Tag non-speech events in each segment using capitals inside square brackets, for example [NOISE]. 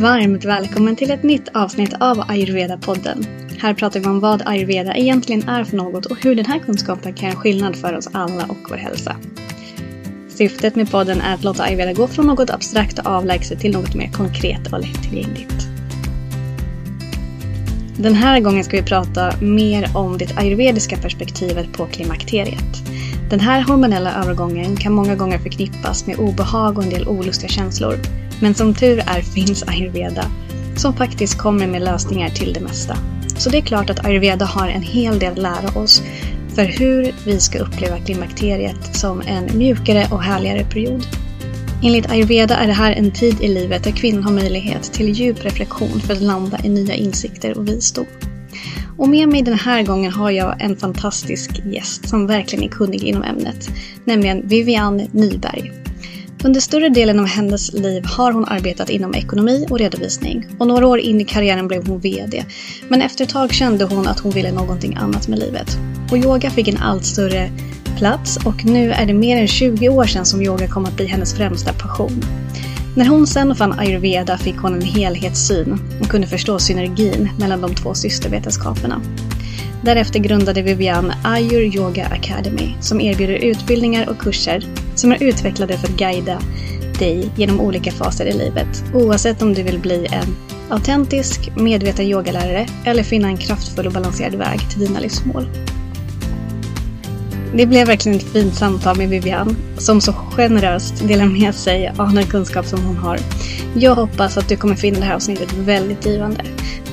Varmt välkommen till ett nytt avsnitt av Ayurveda-podden. Här pratar vi om vad ayurveda egentligen är för något och hur den här kunskapen kan göra skillnad för oss alla och vår hälsa. Syftet med podden är att låta ayurveda gå från något abstrakt och avlägset till något mer konkret och lättillgängligt. Den här gången ska vi prata mer om det ayurvediska perspektivet på klimakteriet. Den här hormonella övergången kan många gånger förknippas med obehag och en del olustiga känslor. Men som tur är finns ayurveda som faktiskt kommer med lösningar till det mesta. Så det är klart att ayurveda har en hel del att lära oss för hur vi ska uppleva klimakteriet som en mjukare och härligare period. Enligt ayurveda är det här en tid i livet där kvinnan har möjlighet till djup reflektion för att landa i nya insikter och visdom. Och med mig den här gången har jag en fantastisk gäst som verkligen är kunnig inom ämnet, nämligen Vivian Nyberg. Under större delen av hennes liv har hon arbetat inom ekonomi och redovisning och några år in i karriären blev hon VD. Men efter ett tag kände hon att hon ville någonting annat med livet. Och yoga fick en allt större plats och nu är det mer än 20 år sedan som yoga kom att bli hennes främsta passion. När hon sen fann ayurveda fick hon en helhetssyn och kunde förstå synergin mellan de två systervetenskaperna. Därefter grundade Vivian Ayur Yoga Academy som erbjuder utbildningar och kurser som är utvecklade för att guida dig genom olika faser i livet. Oavsett om du vill bli en autentisk, medveten yogalärare eller finna en kraftfull och balanserad väg till dina livsmål. Det blev verkligen ett fint samtal med Vivian som så generöst delar med sig av den kunskap som hon har. Jag hoppas att du kommer finna det här avsnittet väldigt givande.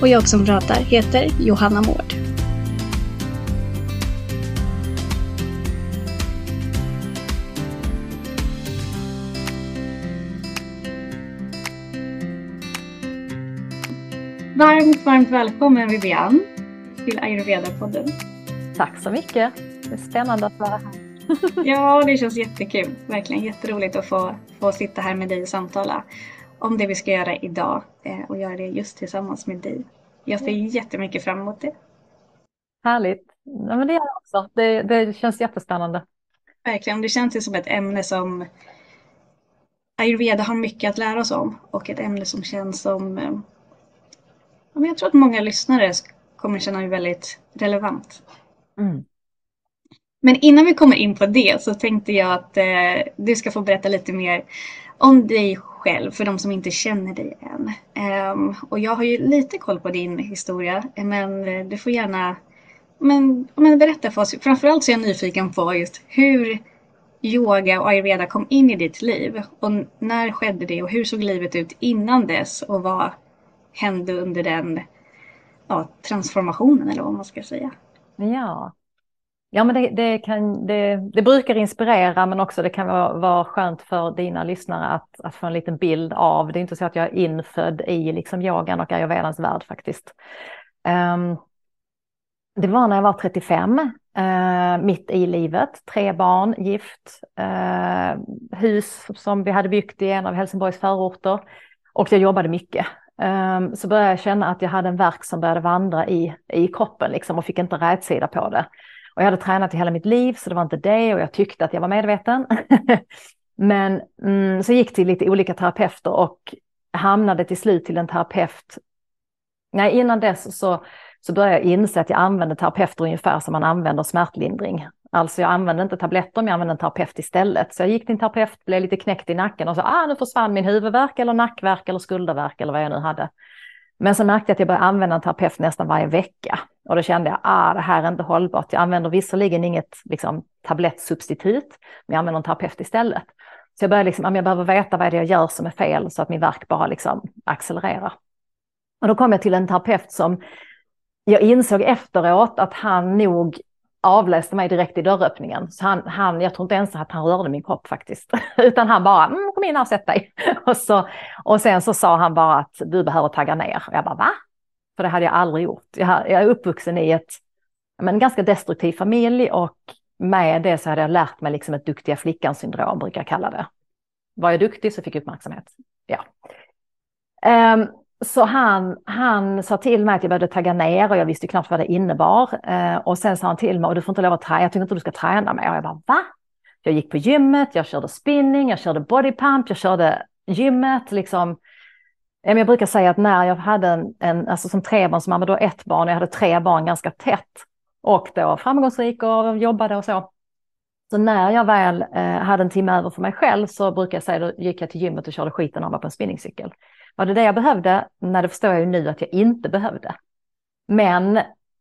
Och jag som pratar heter Johanna Mård. Varmt, varmt välkommen Vivian till Ayurveda-podden. Tack så mycket. Det är spännande att vara här. [LAUGHS] ja, det känns jättekul. Verkligen jätteroligt att få, få sitta här med dig och samtala om det vi ska göra idag eh, och göra det just tillsammans med dig. Jag ser jättemycket fram emot det. Härligt. Ja, men det gör jag också. Det, det känns jättespännande. Verkligen. Det känns ju som ett ämne som ayurveda har mycket att lära oss om och ett ämne som känns som eh, jag tror att många lyssnare kommer känna det väldigt relevant. Mm. Men innan vi kommer in på det så tänkte jag att eh, du ska få berätta lite mer om dig själv för de som inte känner dig än. Um, och jag har ju lite koll på din historia men eh, du får gärna men, men berätta för oss. Framförallt så är jag nyfiken på just hur yoga och ayurveda kom in i ditt liv. Och när skedde det och hur såg livet ut innan dess och vad hände under den ja, transformationen eller vad man ska säga? Ja, Ja, men det, det, kan, det, det, brukar inspirera men också det kan vara, vara skönt för dina lyssnare att, att få en liten bild av. Det är inte så att jag är infödd i liksom yogan och ayurvedans värld faktiskt. Um, det var när jag var 35, uh, eh, mitt i livet, tre barn, gift, uh, hus som vi hade byggt i en av Helsingborgs förorter och jag jobbade mycket. Um, så började jag känna att jag hade en verk som började vandra i, i kroppen liksom, och fick inte rätsida på det. Och jag hade tränat i hela mitt liv så det var inte det och jag tyckte att jag var medveten. [LAUGHS] Men mm, så gick till lite olika terapeuter och hamnade till slut till en terapeut. Nej, innan dess så, så började jag inse att jag använde terapeuter ungefär som man använder smärtlindring. Alltså jag använde inte tabletter, men jag använde en terapeut istället. Så jag gick till en terapeut, blev lite knäckt i nacken och sa, ah, nu försvann min huvudvärk eller nackvärk eller skuldervärk eller vad jag nu hade. Men så märkte jag att jag började använda en terapeut nästan varje vecka. Och då kände jag, ah, det här är inte hållbart. Jag använder visserligen inget liksom, tablettsubstitut, men jag använder en terapeut istället. Så jag började liksom, jag behöver veta vad det är jag gör som är fel så att min verk bara liksom accelererar. Och då kom jag till en terapeut som jag insåg efteråt att han nog avläste mig direkt i dörröppningen. Så han, han, jag tror inte ens att han rörde min kropp faktiskt, [LAUGHS] utan han bara, mm, kom in här och sätt dig. [LAUGHS] och, så, och sen så sa han bara att du behöver tagga ner. Och jag bara, va? För det hade jag aldrig gjort. Jag, jag är uppvuxen i ett, en ganska destruktiv familj och med det så hade jag lärt mig liksom ett duktiga flickan-syndrom, brukar jag kalla det. Var jag duktig så fick jag uppmärksamhet. Ja. Um, så han, han sa till mig att jag behövde tagga ner och jag visste knappt vad det innebar. Eh, och sen sa han till mig, och du får inte lov att träna, jag tycker inte du ska träna mer. Och jag bara, va? Jag gick på gymmet, jag körde spinning, jag körde bodypump, jag körde gymmet, liksom Jag brukar säga att när jag hade en, en alltså som trebarnsmamma, då ett barn, jag hade tre barn ganska tätt och då framgångsrik och jobbade och så. Så när jag väl eh, hade en timme över för mig själv så brukar jag säga, då gick jag till gymmet och körde skiten av mig på en spinningcykel. Var det det jag behövde? Nej, det förstår jag ju nu att jag inte behövde. Men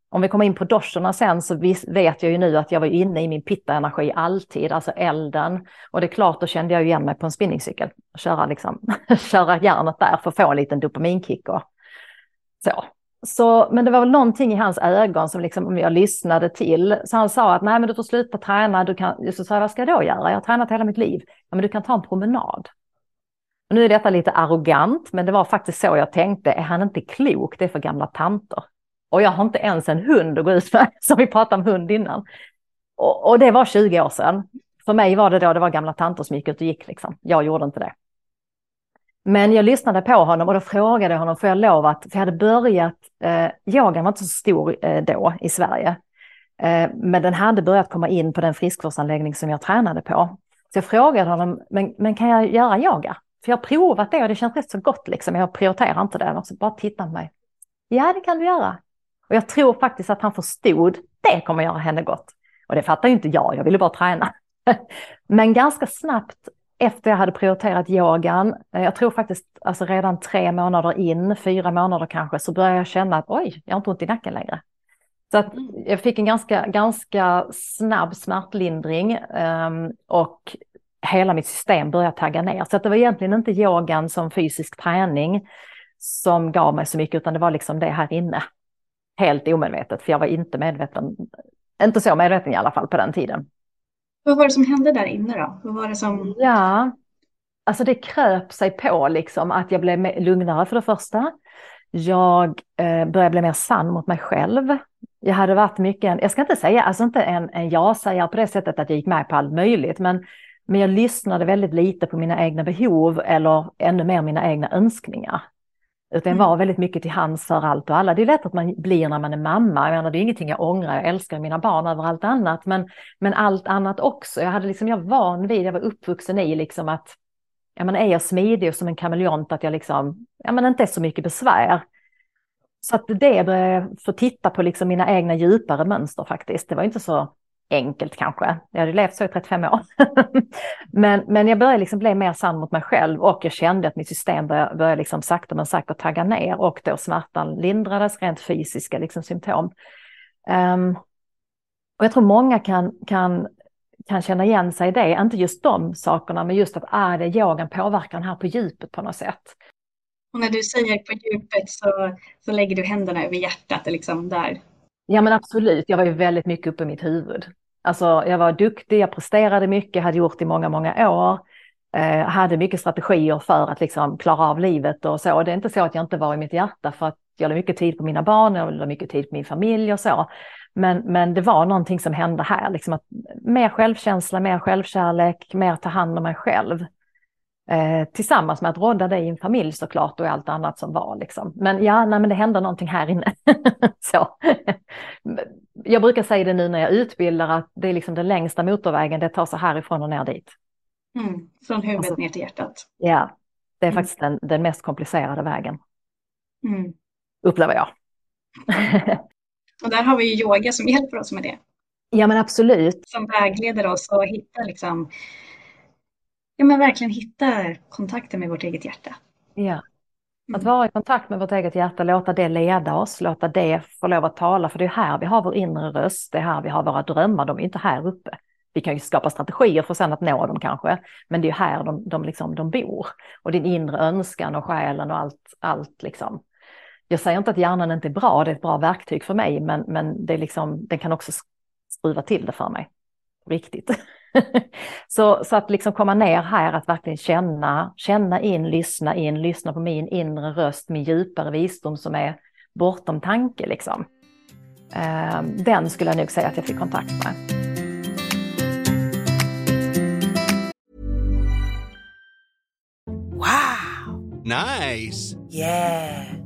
om vi kommer in på doscherna sen så vet jag ju nu att jag var inne i min pitta-energi alltid, alltså elden. Och det är klart, då kände jag igen mig på en spinningcykel. Köra, liksom, [LAUGHS] köra järnet där för att få en liten dopaminkick och så. så. Men det var väl någonting i hans ögon som liksom, om jag lyssnade till. Så han sa att nej men du får sluta träna, du kan, så sa jag vad ska jag då göra? Jag har tränat hela mitt liv. Ja men du kan ta en promenad. Nu är detta lite arrogant, men det var faktiskt så jag tänkte, är han inte klok? Det är för gamla tanter. Och jag har inte ens en hund att gå ut med, [LAUGHS] som vi pratade om hund innan. Och, och, det var 20 år sedan. För mig var det då, det var gamla tanter som gick ut och gick liksom. Jag gjorde inte det. Men jag lyssnade på honom och då frågade jag honom, får jag lov att, för jag hade börjat, eh, yogan var inte så stor eh, då i Sverige. Eh, men den hade börjat komma in på den friskvårdsanläggning som jag tränade på. Så jag frågade honom, men, men kan jag göra yoga? För jag har provat det och det känns rätt så gott liksom. Jag prioriterar inte det. Och så bara titta på mig. Ja, det kan du göra. Och jag tror faktiskt att han förstod, det kommer göra henne gott. Och det fattar ju inte jag, jag ville bara träna. [LAUGHS] Men ganska snabbt efter jag hade prioriterat yogan, eh, jag tror faktiskt alltså redan tre månader in, fyra månader kanske, så började jag känna att oj, jag har inte ont i nacken längre. Så att mm. jag fick en ganska, ganska snabb smärtlindring um, och hela mitt system började tagga ner. Så det var egentligen inte yogan som fysisk träning som gav mig så mycket, utan det var liksom det här inne helt omedvetet, för jag var inte medveten, inte så medveten i alla fall på den tiden. Vad var det som hände där inne då? Vad var det som... Ja, alltså det kröp sig på liksom att jag blev lugnare för det första. Jag eh, började bli mer sann mot mig själv. Jag hade varit mycket, jag ska inte säga, alltså inte en, en ja-sägare på det sättet att jag gick med på allt möjligt, men, men jag lyssnade väldigt lite på mina egna behov eller ännu mer mina egna önskningar. Utan jag mm. var väldigt mycket till hands för allt och alla. Det är lätt att man blir när man är mamma. Jag menar, det är ingenting jag ångrar. Jag älskar mina barn över allt annat. Men, men allt annat också. Jag, hade liksom, jag var van vid, jag var uppvuxen i liksom att ja, men är jag smidig och som en kameleont att jag liksom, ja, men inte är så mycket besvär. Så att det började jag få titta på liksom mina egna djupare mönster faktiskt. Det var inte så enkelt kanske. Jag hade levt så i 35 år. [LAUGHS] men, men jag började liksom bli mer sann mot mig själv och jag kände att mitt system började, började liksom sakta men säkert tagga ner och då smärtan lindrades, rent fysiska liksom symptom. Um, och jag tror många kan, kan, kan känna igen sig i det, inte just de sakerna, men just att ah, är det yogan påverkar den här på djupet på något sätt. Och när du säger på djupet så, så lägger du händerna över hjärtat, liksom där Ja men absolut, jag var ju väldigt mycket uppe i mitt huvud. Alltså jag var duktig, jag presterade mycket, hade gjort i många, många år. Eh, hade mycket strategier för att liksom klara av livet och så. Det är inte så att jag inte var i mitt hjärta för att jag la mycket tid på mina barn, jag la mycket tid på min familj och så. Men, men det var någonting som hände här, liksom att mer självkänsla, mer självkärlek, mer ta hand om mig själv. Eh, tillsammans med att rådda det i en familj såklart och allt annat som var. Liksom. Men ja, nej, men det hände någonting här inne. [LAUGHS] så. Jag brukar säga det nu när jag utbildar att det är liksom den längsta motorvägen, det tar sig härifrån och ner dit. Mm, från huvudet alltså, ner till hjärtat. Ja, det är mm. faktiskt den, den mest komplicerade vägen. Mm. Upplever jag. [LAUGHS] och där har vi ju yoga som hjälper oss med det. Ja men absolut. Som vägleder oss att hitta liksom ja, men verkligen hitta kontakten med vårt eget hjärta. Ja. Att mm. vara i kontakt med vårt eget hjärta, låta det leda oss, låta det få lov att tala, för det är här vi har vår inre röst, det är här vi har våra drömmar, de är inte här uppe. Vi kan ju skapa strategier för sen att nå dem kanske, men det är här de, de, liksom, de bor. Och din inre önskan och själen och allt, allt liksom. Jag säger inte att hjärnan inte är bra, det är ett bra verktyg för mig, men, men det är liksom, den kan också skruva till det för mig. Riktigt. [LAUGHS] så, så att liksom komma ner här, att verkligen känna, känna in, lyssna in, lyssna på min inre röst, min djupare visdom som är bortom tanke liksom. Ehm, den skulle jag nog säga att jag fick kontakt med. Wow! Nice! Yeah!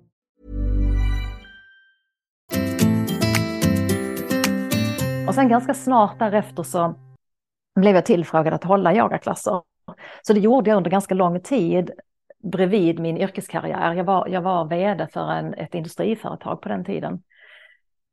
Och sen ganska snart därefter så blev jag tillfrågad att hålla yogaklasser. Så det gjorde jag under ganska lång tid bredvid min yrkeskarriär. Jag var, jag var vd för en, ett industriföretag på den tiden.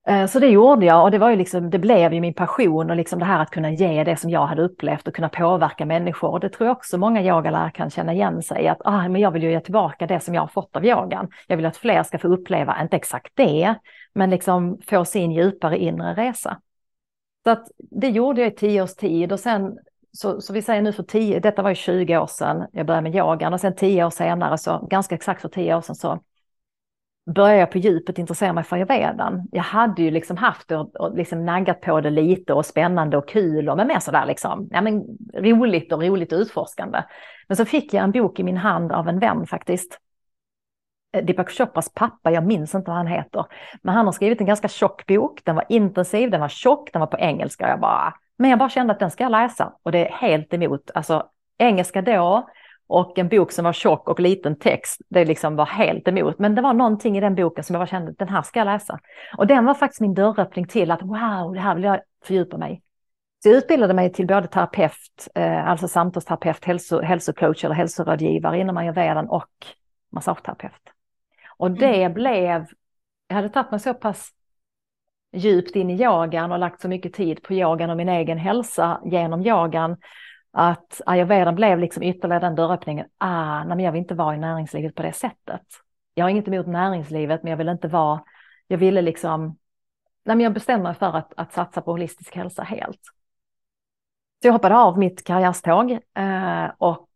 Eh, så det gjorde jag och det, var ju liksom, det blev ju min passion och liksom det här att kunna ge det som jag hade upplevt och kunna påverka människor. Och det tror jag också många yogalärare kan känna igen sig i att ah, men jag vill ju ge tillbaka det som jag har fått av yogan. Jag vill att fler ska få uppleva, inte exakt det, men liksom få sin djupare inre resa. Så att det gjorde jag i tio års tid och sen så, så vi säger nu för tio, detta var ju 20 år sedan jag började med yogan och sen tio år senare, så ganska exakt för tio år sedan så började jag på djupet intressera mig för ayurvedan. Jag hade ju liksom haft och, och liksom naggat på det lite och spännande och kul och men mer sådär liksom, ja men roligt och roligt och utforskande. Men så fick jag en bok i min hand av en vän faktiskt. Eh, Deepak Chopras pappa, jag minns inte vad han heter, men han har skrivit en ganska tjock bok. Den var intensiv, den var tjock, den var på engelska. Jag bara, men jag bara kände att den ska jag läsa och det är helt emot, alltså engelska då och en bok som var tjock och liten text, det liksom var helt emot. Men det var någonting i den boken som jag bara kände, den här ska jag läsa. Och den var faktiskt min dörröppning till att wow, det här vill jag fördjupa mig så jag utbildade mig till både terapeut, eh, alltså samtalsterapeut, hälso, hälsocoach eller hälsorådgivare inom ayurvedan och massageterapeut. Och det mm. blev, jag hade tagit mig så pass djupt in i yogan och lagt så mycket tid på yogan och min egen hälsa genom yogan att ayurvedan blev liksom ytterligare den dörröppningen. Ah, nej, men jag vill inte vara i näringslivet på det sättet. Jag har inget emot näringslivet, men jag vill inte vara, jag ville liksom, nej, men jag bestämde mig för att, att satsa på holistisk hälsa helt. Så jag hoppade av mitt karriärståg eh, och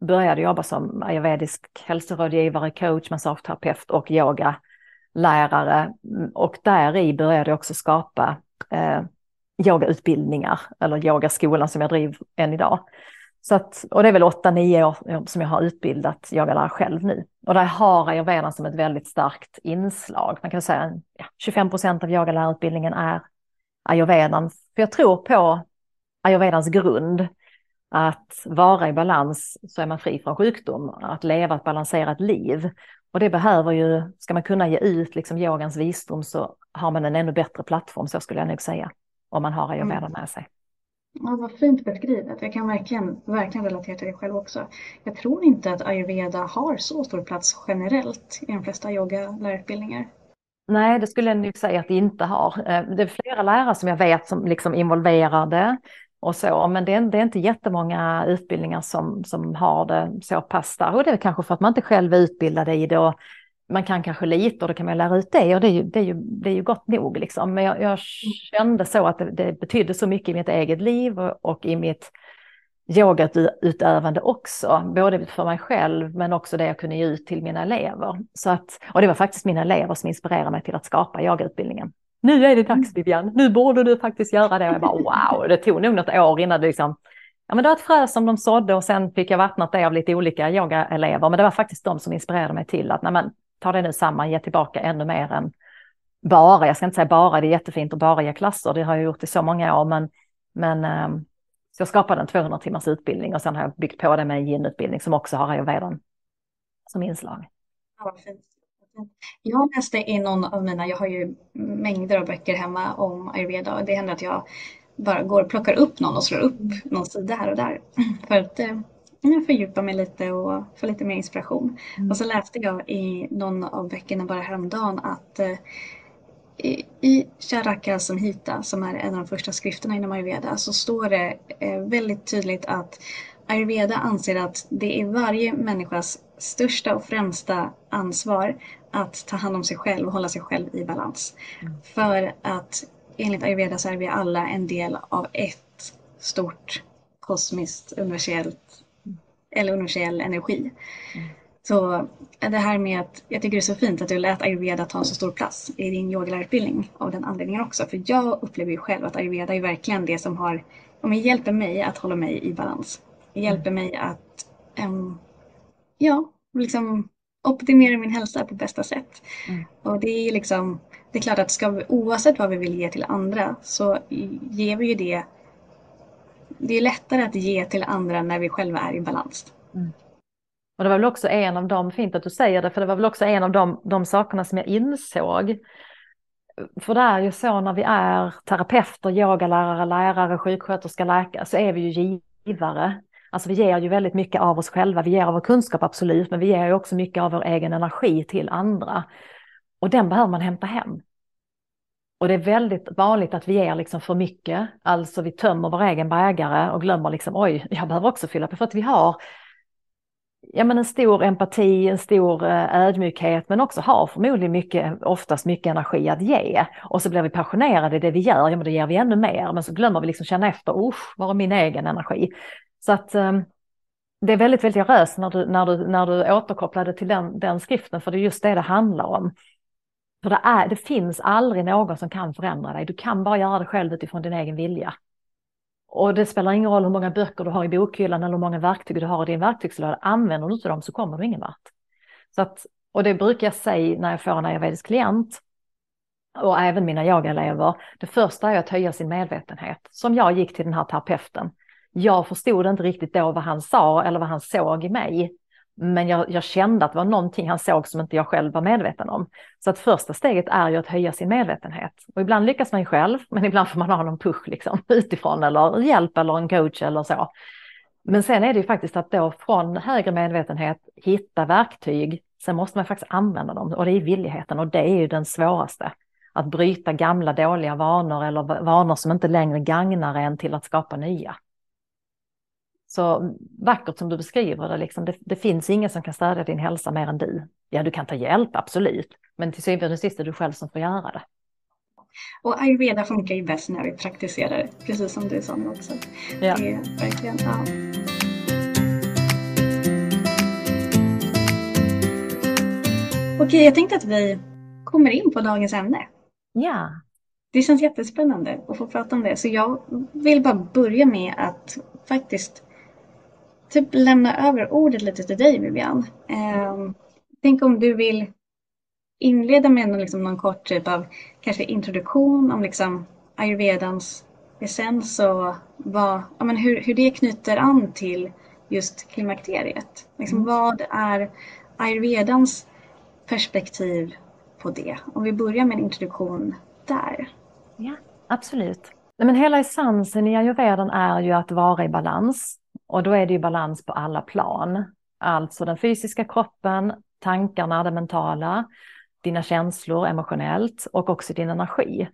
började jobba som ayurvedisk hälsorådgivare, coach, massageterapeut och yogalärare. Mm, och där i började jag också skapa eh, yogautbildningar eller yogaskolan som jag driver än idag. Så att, och det är väl 8-9 år som jag har utbildat yogalärare själv nu. Och där har ayurvedan som ett väldigt starkt inslag. Man kan säga att ja, 25 procent av yogalärarutbildningen är ayurvedan. För jag tror på ayurvedans grund. Att vara i balans så är man fri från sjukdom. Att leva ett balanserat liv. Och det behöver ju, ska man kunna ge ut liksom yogans visdom så har man en ännu bättre plattform, så skulle jag nog säga om man har ayurveda mm. med sig. Ja, vad fint beskrivet. Jag kan verkligen, verkligen relatera till det själv också. Jag tror inte att ayurveda har så stor plats generellt i de flesta yogalärarutbildningar. Nej, det skulle jag nog säga att det inte har. Eh, det är flera lärare som jag vet som liksom involverar det och så, men det är, det är inte jättemånga utbildningar som, som har det så pass där. Och det är kanske för att man inte själv är utbildad i det och man kan kanske lite och då kan man lära ut det och det är ju, det är ju, det är ju gott nog liksom. Men jag, jag kände så att det, det betydde så mycket i mitt eget liv och, och i mitt yogautövande också, både för mig själv men också det jag kunde ge ut till mina elever. Så att, och det var faktiskt mina elever som inspirerade mig till att skapa yogautbildningen. Nu är det dags Vivian, nu borde du faktiskt göra det. Och jag bara wow, det tog nog något år innan det liksom, ja men det var ett frö som de sådde och sen fick jag vattnat det av lite olika yogaelever. Men det var faktiskt de som inspirerade mig till att, nej men ta det nu samman, ge tillbaka ännu mer än bara, jag ska inte säga bara, det är jättefint att bara ge klasser, det har jag gjort i så många år, men, men ehm, så jag skapade en 200 timmars utbildning och sen har jag byggt på det med en yin-utbildning som också har ayurvedan som inslag. Ja, fint. Jag läste i någon av mina, jag har ju mängder av böcker hemma om ayurveda och det händer att jag bara går och plockar upp någon och slår upp någon sida här och där för att eh, fördjupa mig lite och få lite mer inspiration. Mm. Och så läste jag i någon av böckerna bara häromdagen att eh, i Charaka Samhita, som är en av de första skrifterna inom ayurveda, så står det eh, väldigt tydligt att ayurveda anser att det är varje människas största och främsta ansvar att ta hand om sig själv och hålla sig själv i balans. Mm. För att enligt ayurveda så är vi alla en del av ett stort kosmiskt universellt eller universell energi. Mm. Så det här med att jag tycker det är så fint att du lät ayurveda ta en så stor plats i din yogalärarutbildning av den anledningen också. För jag upplever ju själv att ayurveda är verkligen det som har, om hjälper mig att hålla mig i balans. Det hjälper mig att um, ja, liksom optimera min hälsa på bästa sätt. Mm. Och det är liksom, det är klart att ska vi, oavsett vad vi vill ge till andra så ger vi ju det. Det är lättare att ge till andra när vi själva är i balans. Mm. Och det var väl också en av de, fint att du säger det, för det var väl också en av de, de sakerna som jag insåg. För det är ju så när vi är terapeuter, yogalärare, lärare, sjuksköterska, läkare så är vi ju givare. Alltså vi ger ju väldigt mycket av oss själva, vi ger av vår kunskap absolut, men vi ger ju också mycket av vår egen energi till andra. Och den behöver man hämta hem. Och det är väldigt vanligt att vi ger liksom för mycket, alltså vi tömmer vår egen bägare och glömmer liksom oj, jag behöver också fylla på för att vi har ja, men en stor empati, en stor eh, ödmjukhet, men också har förmodligen mycket, oftast mycket energi att ge. Och så blir vi passionerade i det vi gör, ja men då ger vi ännu mer, men så glömmer vi liksom känna efter, usch, var är min egen energi? Så att eh, det är väldigt, väldigt röst när du, när du, när du återkopplade till den, den skriften, för det är just det det handlar om. För det, är, det finns aldrig någon som kan förändra dig, du kan bara göra det själv utifrån din egen vilja. Och det spelar ingen roll hur många böcker du har i bokhyllan eller hur många verktyg du har i din verktygslåda. Använder du inte dem så kommer du ingen vart. Så att, och det brukar jag säga när jag får en ayurvedisk klient och även mina yogaelever. Det första är att höja sin medvetenhet. Som jag gick till den här terapeuten. Jag förstod inte riktigt då vad han sa eller vad han såg i mig. Men jag, jag, kände att det var någonting han såg som inte jag själv var medveten om. Så att första steget är ju att höja sin medvetenhet. Och ibland lyckas man ju själv, men ibland får man ha någon push liksom, [LAUGHS] utifrån eller hjälp eller en coach eller så. Men sen är det ju faktiskt att då från högre medvetenhet hitta verktyg. Sen måste man faktiskt använda dem och det är villigheten och det är ju den svåraste. Att bryta gamla dåliga vanor eller vanor som inte längre gagnar en till att skapa nya. Så vackert som du beskriver det, liksom, det, det, finns ingen som kan stödja din hälsa mer än du. Ja, du kan ta hjälp, absolut, men till syvende och sist är du själv som får göra det. Och ayurveda funkar ju bäst när vi praktiserar precis som du sa nu också. Ja. Det är verkligen, ja. Okej, jag tänkte att vi kommer in på dagens ämne. Ja. Det känns jättespännande att få prata om det, så jag vill bara börja med att faktiskt typ lämna över ordet lite till dig Vivian. Eh, tänk om du vill inleda med någon, liksom, någon kort typ av kanske introduktion om liksom ayurvedans essens och vad, ja, men hur, hur det knyter an till just klimakteriet. Liksom, mm. Vad är ayurvedans perspektiv på det? Om vi börjar med en introduktion där. Ja, absolut. Men hela essensen i ayurvedan är ju att vara i balans. Och då är det ju balans på alla plan. Alltså den fysiska kroppen, tankarna, det mentala, dina känslor emotionellt och också din energi.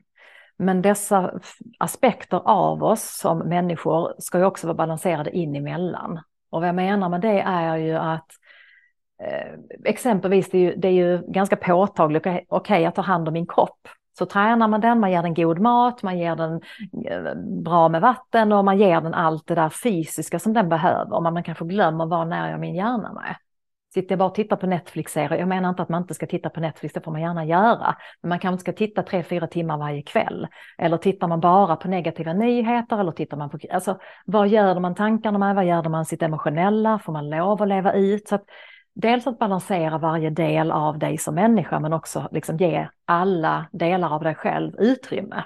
Men dessa aspekter av oss som människor ska ju också vara balanserade in emellan. Och vad jag menar med det är ju att eh, exempelvis det är, ju, det är ju ganska påtagligt, okej okay, jag tar hand om min kropp. Så tränar man den, man ger den god mat, man ger den eh, bra med vatten och man ger den allt det där fysiska som den behöver. Man kanske glömmer vad när jag min hjärna med. Sitter jag bara och tittar på Netflix-serier, jag menar inte att man inte ska titta på Netflix, det får man gärna göra. Men man kanske inte ska titta tre, fyra timmar varje kväll. Eller tittar man bara på negativa nyheter eller tittar man på, alltså vad gör man tankarna med, vad gör man sitt emotionella, får man lov att leva ut? Så att dels att balansera varje del av dig som människa men också liksom ge alla delar av dig själv utrymme.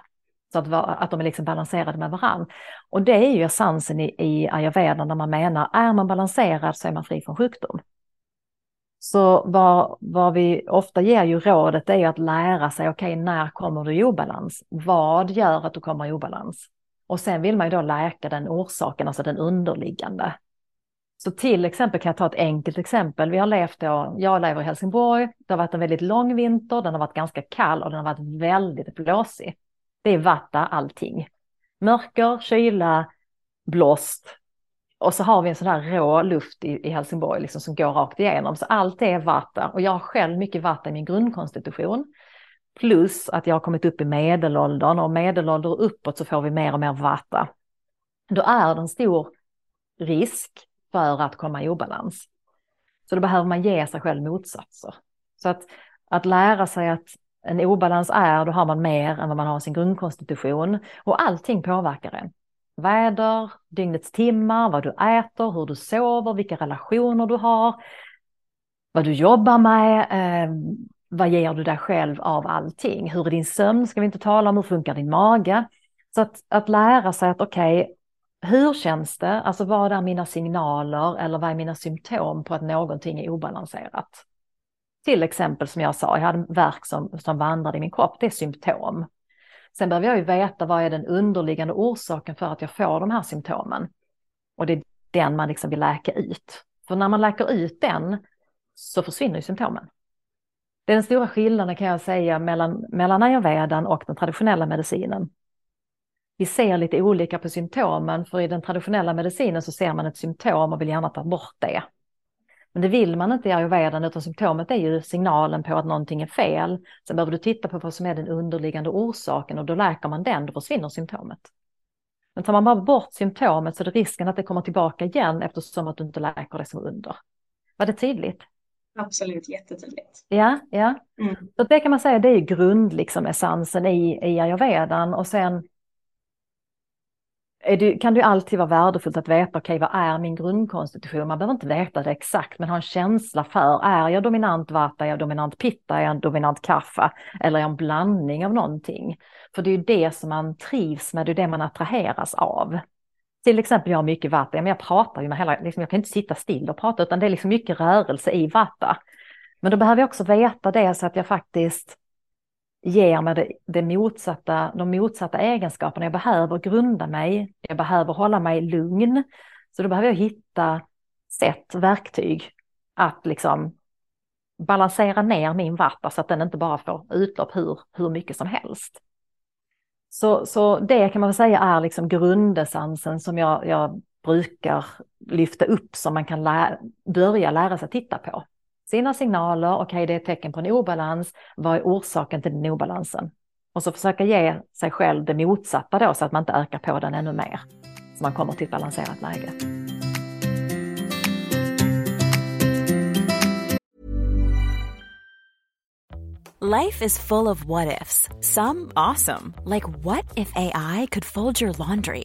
Så att, att de är liksom balanserade med varandra. Och det är ju essensen i, i ayurveda när man menar, är man balanserad så är man fri från sjukdom. Så vad, vad vi ofta ger ju rådet är att lära sig, okej okay, när kommer du i obalans? Vad gör att du kommer i obalans? Och sen vill man ju då läka den orsaken, alltså den underliggande. Så till exempel kan jag ta ett enkelt exempel. Vi har levt då, jag lever i Helsingborg, det har varit en väldigt lång vinter, den har varit ganska kall och den har varit väldigt blåsig. Det är vatta allting. Mörker, kyla, blåst. Och så har vi en sån här rå luft i, i Helsingborg liksom, som går rakt igenom. Så allt är vatten och jag har själv mycket vatten i min grundkonstitution. Plus att jag har kommit upp i medelåldern och medelålder uppåt så får vi mer och mer vatten. Då är det en stor risk för att komma i obalans. Så då behöver man ge sig själv motsatser. Så att, att lära sig att en obalans är, då har man mer än vad man har i sin grundkonstitution och allting påverkar en. Väder, dygnets timmar, vad du äter, hur du sover, vilka relationer du har. vad du jobbar med, eh, vad ger du dig själv av allting? Hur är din sömn? Ska vi inte tala om hur funkar din mage? Så att, att lära sig att okej, okay, hur känns det? Alltså vad är mina signaler eller vad är mina symptom på att någonting är obalanserat? Till exempel som jag sa, jag hade värk som, som vandrade i min kropp, det är symptom. Sen behöver jag ju veta vad är den underliggande orsaken för att jag får de här symptomen. Och det är den man liksom vill läka ut. För när man läker ut den så försvinner ju symptomen. Det är den stora skillnaden kan jag säga mellan, mellan ayurvedan och den traditionella medicinen. Vi ser lite olika på symptomen, för i den traditionella medicinen så ser man ett symptom och vill gärna ta bort det. Men det vill man inte i ayurvedan, utan symptomet är ju signalen på att någonting är fel. Sen behöver du titta på vad som är den underliggande orsaken och då läker man den, då försvinner symptomet. Men tar man bara bort symptomet så är det risken att det kommer tillbaka igen eftersom att du inte läker det som är under. Var det tydligt? Absolut, jättetydligt. Ja, ja. Mm. Så det kan man säga, det är grund, liksom, essensen i, i ayurvedan och sen det, kan det alltid vara värdefullt att veta, okej, okay, vad är min grundkonstitution? Man behöver inte veta det exakt, men ha en känsla för, är jag dominant vata, är jag dominant pitta, är jag dominant kaffa, eller är jag en blandning av någonting? För det är ju det som man trivs med, det är det man attraheras av. Till exempel jag har mycket vata, men jag pratar ju med hela, liksom, jag kan inte sitta still och prata, utan det är liksom mycket rörelse i vata. Men då behöver jag också veta det så att jag faktiskt ger mig det, det motsatta, de motsatta egenskaperna. Jag behöver grunda mig, jag behöver hålla mig lugn. Så då behöver jag hitta sätt, verktyg att liksom balansera ner min vatta så att den inte bara får utlopp hur, hur mycket som helst. Så, så det kan man väl säga är liksom grundessensen som jag, jag brukar lyfta upp som man kan lä börja lära sig titta på sina signaler, okej okay, det är ett tecken på en obalans, vad är orsaken till den obalansen? Och så försöka ge sig själv det motsatta då så att man inte ökar på den ännu mer. Så man kommer till ett balanserat läge. Life is full of what ifs. Some awesome. Like what if AI could fold your laundry?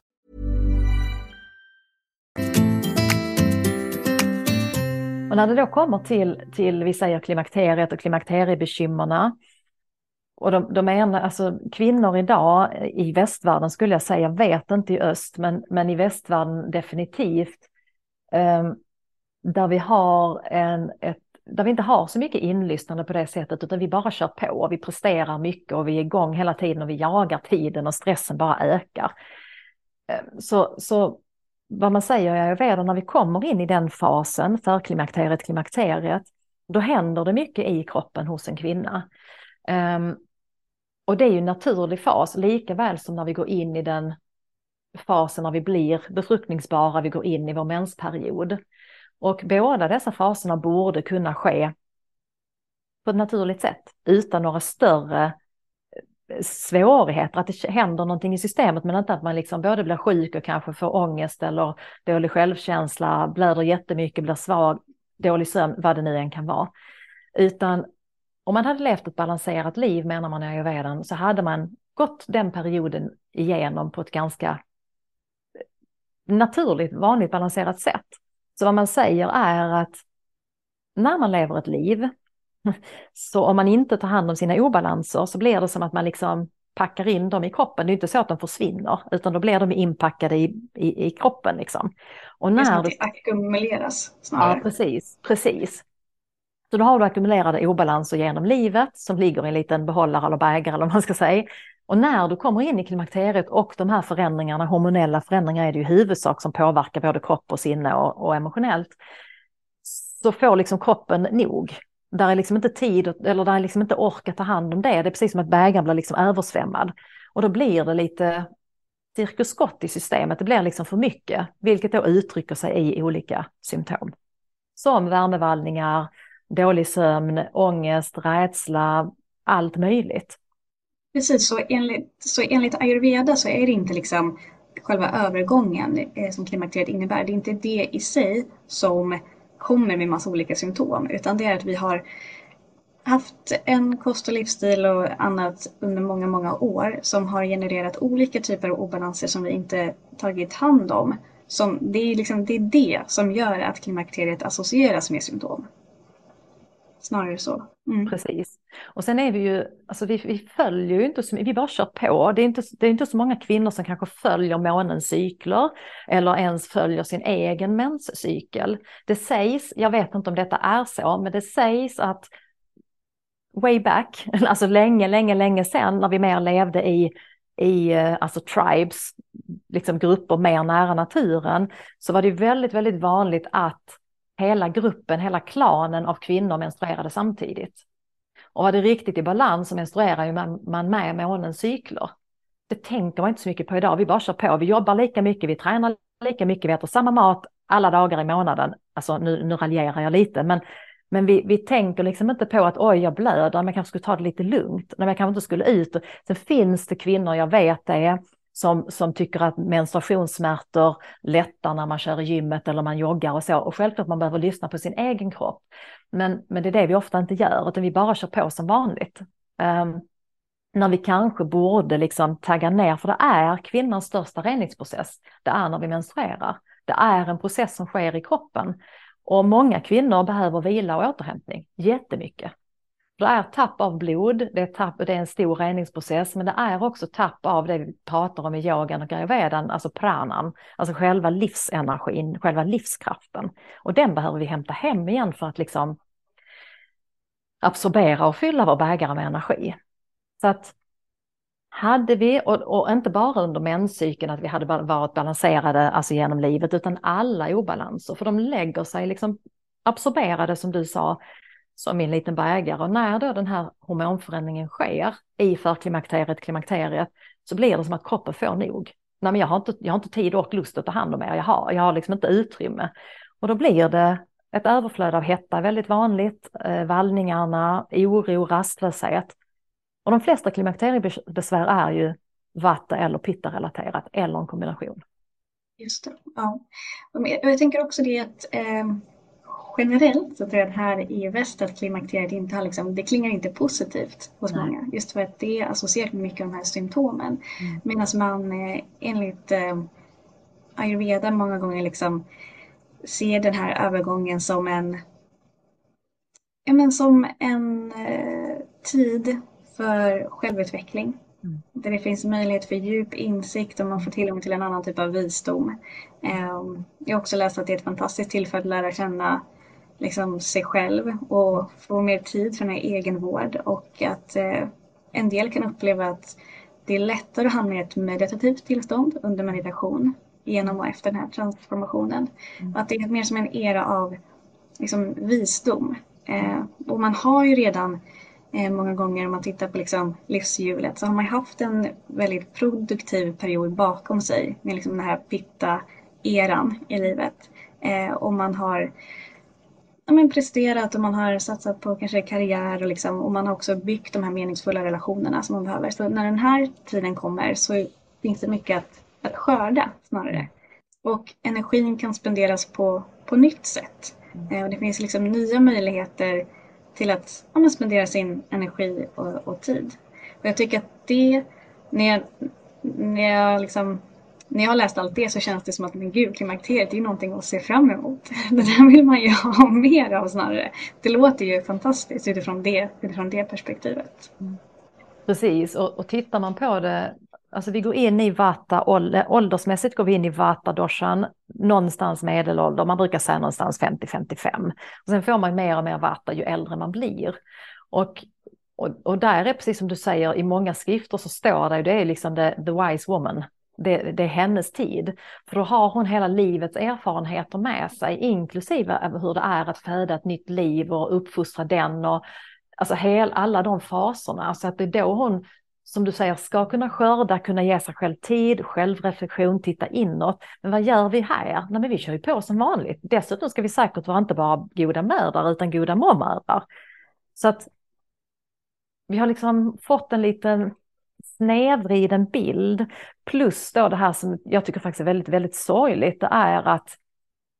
Och när det då kommer till, till vi säger klimakteriet och klimakteriebekymmerna, och de, de ena, alltså kvinnor idag i västvärlden skulle jag säga, vet inte i öst, men, men i västvärlden definitivt, um, där vi har en, ett, där vi inte har så mycket inlyssnande på det sättet, utan vi bara kör på och vi presterar mycket och vi är igång hela tiden och vi jagar tiden och stressen bara ökar. Um, så, så vad man säger i ayurveda, när vi kommer in i den fasen, förklimakteriet, klimakteriet, då händer det mycket i kroppen hos en kvinna. Um, och det är ju en naturlig fas, lika väl som när vi går in i den fasen när vi blir befruktningsbara, vi går in i vår mensperiod. Och båda dessa faserna borde kunna ske på ett naturligt sätt utan några större svårigheter, att det händer någonting i systemet men inte att man liksom både blir sjuk och kanske får ångest eller dålig självkänsla, blöder jättemycket, blir svag, dålig sömn, vad det nu än kan vara. Utan om man hade levt ett balanserat liv menar man i ayurvedan så hade man gått den perioden igenom på ett ganska naturligt, vanligt balanserat sätt. Så vad man säger är att när man lever ett liv så om man inte tar hand om sina obalanser så blir det som att man liksom packar in dem i kroppen. Det är inte så att de försvinner, utan då blir de inpackade i, i, i kroppen. Liksom. Och när det är som att det ackumuleras snarare. Ja, precis, precis. Så då har du ackumulerade obalanser genom livet som ligger i en liten behållare eller bägare eller vad man ska säga. Och när du kommer in i klimakteriet och de här förändringarna, hormonella förändringar är det ju huvudsak som påverkar både kropp och sinne och, och emotionellt, så får liksom kroppen nog. Där är liksom inte tid eller där är liksom inte ork att ta hand om det. Det är precis som att bägaren blir liksom översvämmad. Och då blir det lite cirkuskott i systemet, det blir liksom för mycket, vilket då uttrycker sig i olika symptom. Som värmevallningar, dålig sömn, ångest, rädsla, allt möjligt. Precis, så enligt, så enligt ayurveda så är det inte liksom själva övergången eh, som klimakteriet innebär. Det är inte det i sig som kommer med massa olika symptom utan det är att vi har haft en kost och livsstil och annat under många, många år som har genererat olika typer av obalanser som vi inte tagit hand om. Som, det, är liksom, det är det som gör att klimakteriet associeras med symptom. Snarare så. Mm. Precis. Och sen är vi ju, alltså vi, vi följer ju inte så vi bara kör på. Det är, inte, det är inte så många kvinnor som kanske följer månens cykler eller ens följer sin egen menscykel. Det sägs, jag vet inte om detta är så, men det sägs att way back, [LAUGHS] alltså länge, länge, länge sedan när vi mer levde i, i eh, alltså tribes, liksom grupper mer nära naturen, så var det väldigt, väldigt vanligt att hela gruppen, hela klanen av kvinnor menstruerade samtidigt. Och var det riktigt i balans så menstruerar ju man, man med månens cykler. Det tänker man inte så mycket på idag, vi bara kör på, vi jobbar lika mycket, vi tränar lika mycket, vi äter samma mat alla dagar i månaden. Alltså nu, nu raljerar jag lite, men men vi, vi tänker liksom inte på att oj, jag blöder, men jag kanske skulle ta det lite lugnt. Nej, jag kanske inte skulle ut. Sen finns det kvinnor, jag vet det, som, som tycker att menstruationssmärtor lättar när man kör i gymmet eller man joggar och så. Och självklart man behöver lyssna på sin egen kropp. Men, men det är det vi ofta inte gör, utan vi bara kör på som vanligt. Um, när vi kanske borde liksom tagga ner, för det är kvinnans största reningsprocess. Det är när vi menstruerar. Det är en process som sker i kroppen. Och många kvinnor behöver vila och återhämtning jättemycket. Det är tapp av blod, det är, tapp, det är en stor reningsprocess, men det är också tapp av det vi pratar om i yogan och ayurvedan, alltså pranan, alltså själva livsenergin, själva livskraften. Och den behöver vi hämta hem igen för att liksom absorbera och fylla vår bägare med energi. Så att hade vi, och, och, inte bara under menscykeln, att vi hade varit balanserade alltså genom livet, utan alla obalanser, för de lägger sig liksom absorberade som du sa, som i en liten bägare. Och när då den här hormonförändringen sker i förklimakteriet, klimakteriet, så blir det som att kroppen får nog. Nej, men jag har inte, jag har inte tid och lust att ta hand om er, jag har, jag har liksom inte utrymme. Och då blir det ett överflöd av hetta, väldigt vanligt, eh, vallningarna, oro, rastlöshet. Och de flesta klimakteriebesvär är ju vatten eller pitta-relaterat eller en kombination. Just det, ja. Jag tänker också det att eh, generellt så tror jag att här i väst att klimakteriet inte har liksom, det klingar inte positivt hos Nej. många. Just för att det är associerat med mycket av de här symptomen. Mm. Medan man eh, enligt eh, ayurveda många gånger liksom ser den här övergången som en, ja, men som en eh, tid för självutveckling. Mm. Där det finns möjlighet för djup insikt och man får tillgång till en annan typ av visdom. Ehm, jag har också läst att det är ett fantastiskt tillfälle att lära känna liksom sig själv och få mer tid för den här egenvård och att eh, en del kan uppleva att det är lättare att hamna i ett meditativt tillstånd under meditation genom och efter den här transformationen. Mm. Att det är mer som en era av liksom, visdom. Eh, och man har ju redan Eh, många gånger om man tittar på liksom livshjulet så har man haft en väldigt produktiv period bakom sig med liksom den här pitta-eran i livet. Eh, och man har ja, men presterat och man har satsat på kanske karriär och, liksom, och man har också byggt de här meningsfulla relationerna som man behöver. Så när den här tiden kommer så finns det mycket att, att skörda snarare. Och energin kan spenderas på, på nytt sätt. Mm. och det finns liksom nya möjligheter till att ja, spendera sin energi och, och, tid. Och jag tycker att det, när jag, när jag liksom när jag har läst allt det så känns det som att men gud, klimakteriet är någonting att se fram emot. [LAUGHS] Det där vill man ju [LAUGHS] ha mer av snarare. Det låter ju fantastiskt utifrån det, utifrån det perspektivet. Mm. Precis, och, och tittar man på det Alltså vi går in i vata, åldersmässigt går vi in i vata doshan, någonstans medelålder, man brukar säga någonstans 50-55. Sen får man mer och mer vata ju äldre man blir. Och och, och där är precis som du säger, i många skrifter så står det, det är liksom the, the wise woman, det, det, är hennes tid. För då har hon hela livets erfarenheter med sig, inklusive hur det är att föda ett nytt liv och uppfostra den och alltså hel, alla de faserna. Så att det är då hon, som du säger, ska kunna skörda, kunna ge sig själv tid, självreflektion, titta inåt. Men vad gör vi här? Nej, men vi kör ju på som vanligt. Dessutom ska vi säkert vara inte bara goda mödrar utan goda mormödrar. Så att vi har liksom fått en liten snedvriden bild. Plus då det här som jag tycker faktiskt är väldigt, väldigt sorgligt, det är att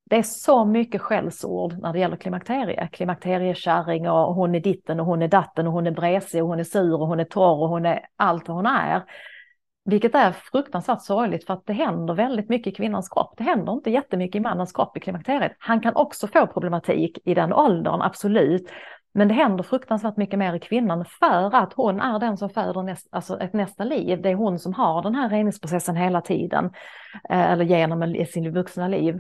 det är så mycket skällsord när det gäller klimakterie. Klimakteriekärring och hon är ditten och hon är datten och hon är bresig och hon är sur och hon är torr och hon är allt vad hon är. Vilket är fruktansvärt sorgligt för att det händer väldigt mycket i kvinnans kropp. Det händer inte jättemycket i mannens kropp i klimakteriet. Han kan också få problematik i den åldern, absolut. Men det händer fruktansvärt mycket mer i kvinnan för att hon är den som föder näst, alltså ett nästa liv. Det är hon som har den här reningsprocessen hela tiden, eh, eller genom sin vuxna liv.